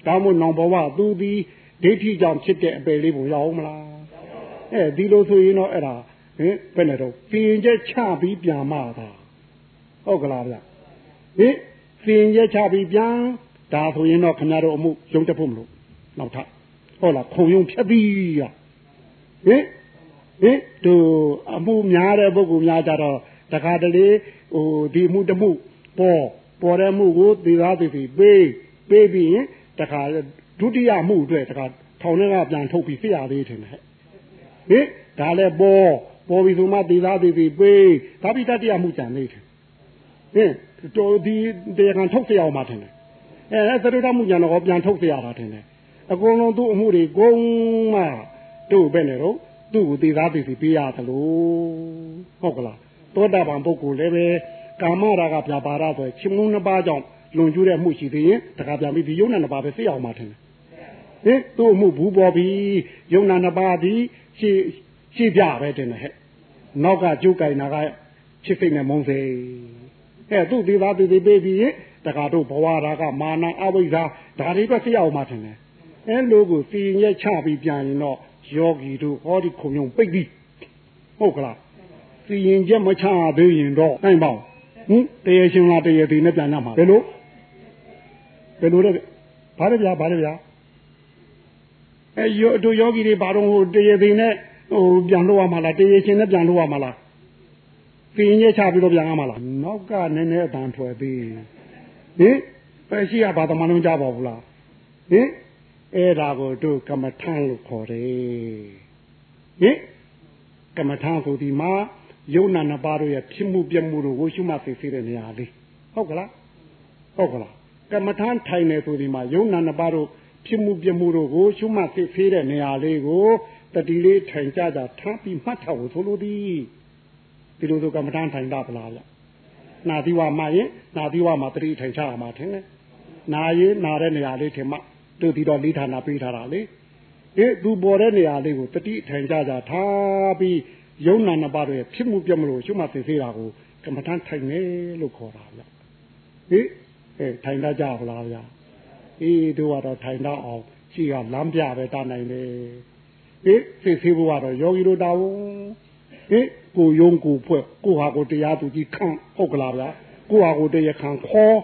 ဒါမှမဟုတ်နောင်ဘဝသူဒီဒိဋ္ဌိကြောင့်ဖြစ်တဲ့အပယ်လေးပုံရအောင်မလားအဲဒီလိုဆိုရင်တော့အဲ့ဒါဟင်ဘယ်နဲ့တော့ပြင်ချက်ချပြီးပြန်မှသာဟုတ်ကလားဗျဟင်ပြင်ချက်ချပြီးပြန်ဒါဆိုရင်တော့ခင်ဗျားတို့အမှုရုံတက်ဖို့မလို့နောက်ထပ်ဟုတ်လားခုံယုံဖြတ်ပြီးရဟင် ဟင်သူအမှုများတဲ့ပုဂ္ဂိုလ်များကြတော့တခါတလေဟိုဒီမှုတမှုပေါ်ပေါ်တဲ့မှုကိုသေသားသေစီပေးပေးပြီးရင်တခါဒုတိယမှုအတွက်တခါထောင်ထဲကပြန်ထုတ်ပြီးဖြစ်ရသေးတယ်ဟဲ့ဟင်ဒါလည်းပေါ်ပေါ်ပြီးဆိုမှသေသားသေစီပေးဒါပြီးတတိယမှုကြံနေတယ်ဟင်တော်ဒီတရားခံထုတ်ပြရအောင်မထင်တယ်အဲသရုတ်မှုကြံတော့ပြန်ထုတ်ပြရတာထင်တယ်အကုန်လုံးသူ့အမှုတွေကုန်မှတို့ပဲနေတော့ သူ့ကိုသေသားသေစီပေးရသလိုဟုတ်ကလားသောတာပန်ပုဂ္ဂိုလ်လည်းပဲကာမရာဂပြပါရဆိုချင်းမုန်းနှစ်ပါးကြောင့်လွန်ကျူးတဲ့မှုရှိသေးရင်တခါပြန်ပြီးဒီယုံနာနှစ်ပါးပဲသိအောင်မှထင်တယ်ဟင်သူ့အမှုဘူးပေါ်ပြီးယုံနာနှစ်ပါးဒီရှေ့ရှေ့ပြပဲတင်တယ်ဟဲ့နောက်ကကျုပ်ကင်နာကချစ်စိတ်နဲ့မုန်းစိတ်ဟဲ့သူ့သေးသားသေးသေးပေးပြီးတခါတို့ဘဝရာကမာနအဝိဇ္ဇာဒါတွေပဲသိအောင်မှထင်တယ်အဲလိုကိုစီရင်ရချပြီးပြန်ရင်တော့ ယောဂီတို့ဟောဒီခုံယုံပိတ်ပြီးဟုတ်ကလားစီရင်ချက်မချသေးရင်တော့နိုင်ပါဟင်တရေရှင်လားတရေသေးနဲ့ပြန်ရမှာဘယ်လိုဘယ်လိုလဲဘာလဲဗျာဘာလဲဗျာအဲယောတို့ယောဂီတွေဘာတော့ဟိုတရေသေးနဲ့ဟိုပြန်လို့ရမှာလားတရေရှင်နဲ့ပြန်လို့ရမှာလားစီရင်ချက်ချပြီးတော့ပြန်ရမှာလားနောက်ကနည်းနည်းအတန်ထွက်သေးဟင်ပဲရှိရဘာသမလုံးကြပါဘူးလားဟင် အဲ့ဒါကိုတို့ကမ္မထံလို့ခေါ်တယ်ဟင်ကမ္မထံဆိုဒီမှာယုံနာနှစ်ပါးတို့ရဲ့ဖြစ်မှုပြမှုတို့ကိုရှုမှတ်သိသိတဲ့နေရာလေးဟုတ်ကလားဟုတ်ကလားကမ္မထံထိုင်နေဆိုဒီမှာယုံနာနှစ်ပါးတို့ဖြစ်မှုပြမှုတို့ကိုရှုမှတ်သိသိတဲ့နေရာလေးကိုတတိလေးထိုင်ကြကြထားပြီးမှတ်ထားဖို့ဆိုလိုသည်ဒီလိုဆိုကမ္မထံထိုင်တာပလားဗျနာသီဝမှာရင်နာသီဝမှာတတိထိုင်ချရမှာထင်တယ်နာရင်နာတဲ့နေရာလေးထင်မှ တို့ဒီတော့လေးဌာနပေးထားတာလေအေးသူပေါ်တဲ့နေရာလေးကိုတတိထိုင်ကြကြထားပြီးယုံနာနှစ်ပါးရဲ့ဖြစ်မှုပြတ်မလို့ရှုမှသိသေးတာကိုကမ္မထန်ထိုင်နေလို့ခေါ်တာဗျဟေးအဲထိုင်တတ်ကြပါလားဗျအေးတို့ကတော့ထိုင်တော့အောင်ရှိကလမ်းပြပဲတာနိုင်တယ်ဟေးသိသေးဖို့ကတော့ယောဂီတို့တောင်းဟေးကိုယုံကိုဖွဲ့ကိုဟာကိုတရားသူကြီးခံဟုတ်ကလားဗျကိုဟာကိုတရားခံခေါ်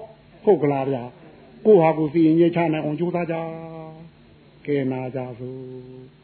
ဟုတ်ကလားဗျ ကိုဟာကိုစီရင်ချနိုင်အောင်ကြိုးစားကြကဲနာကြစို့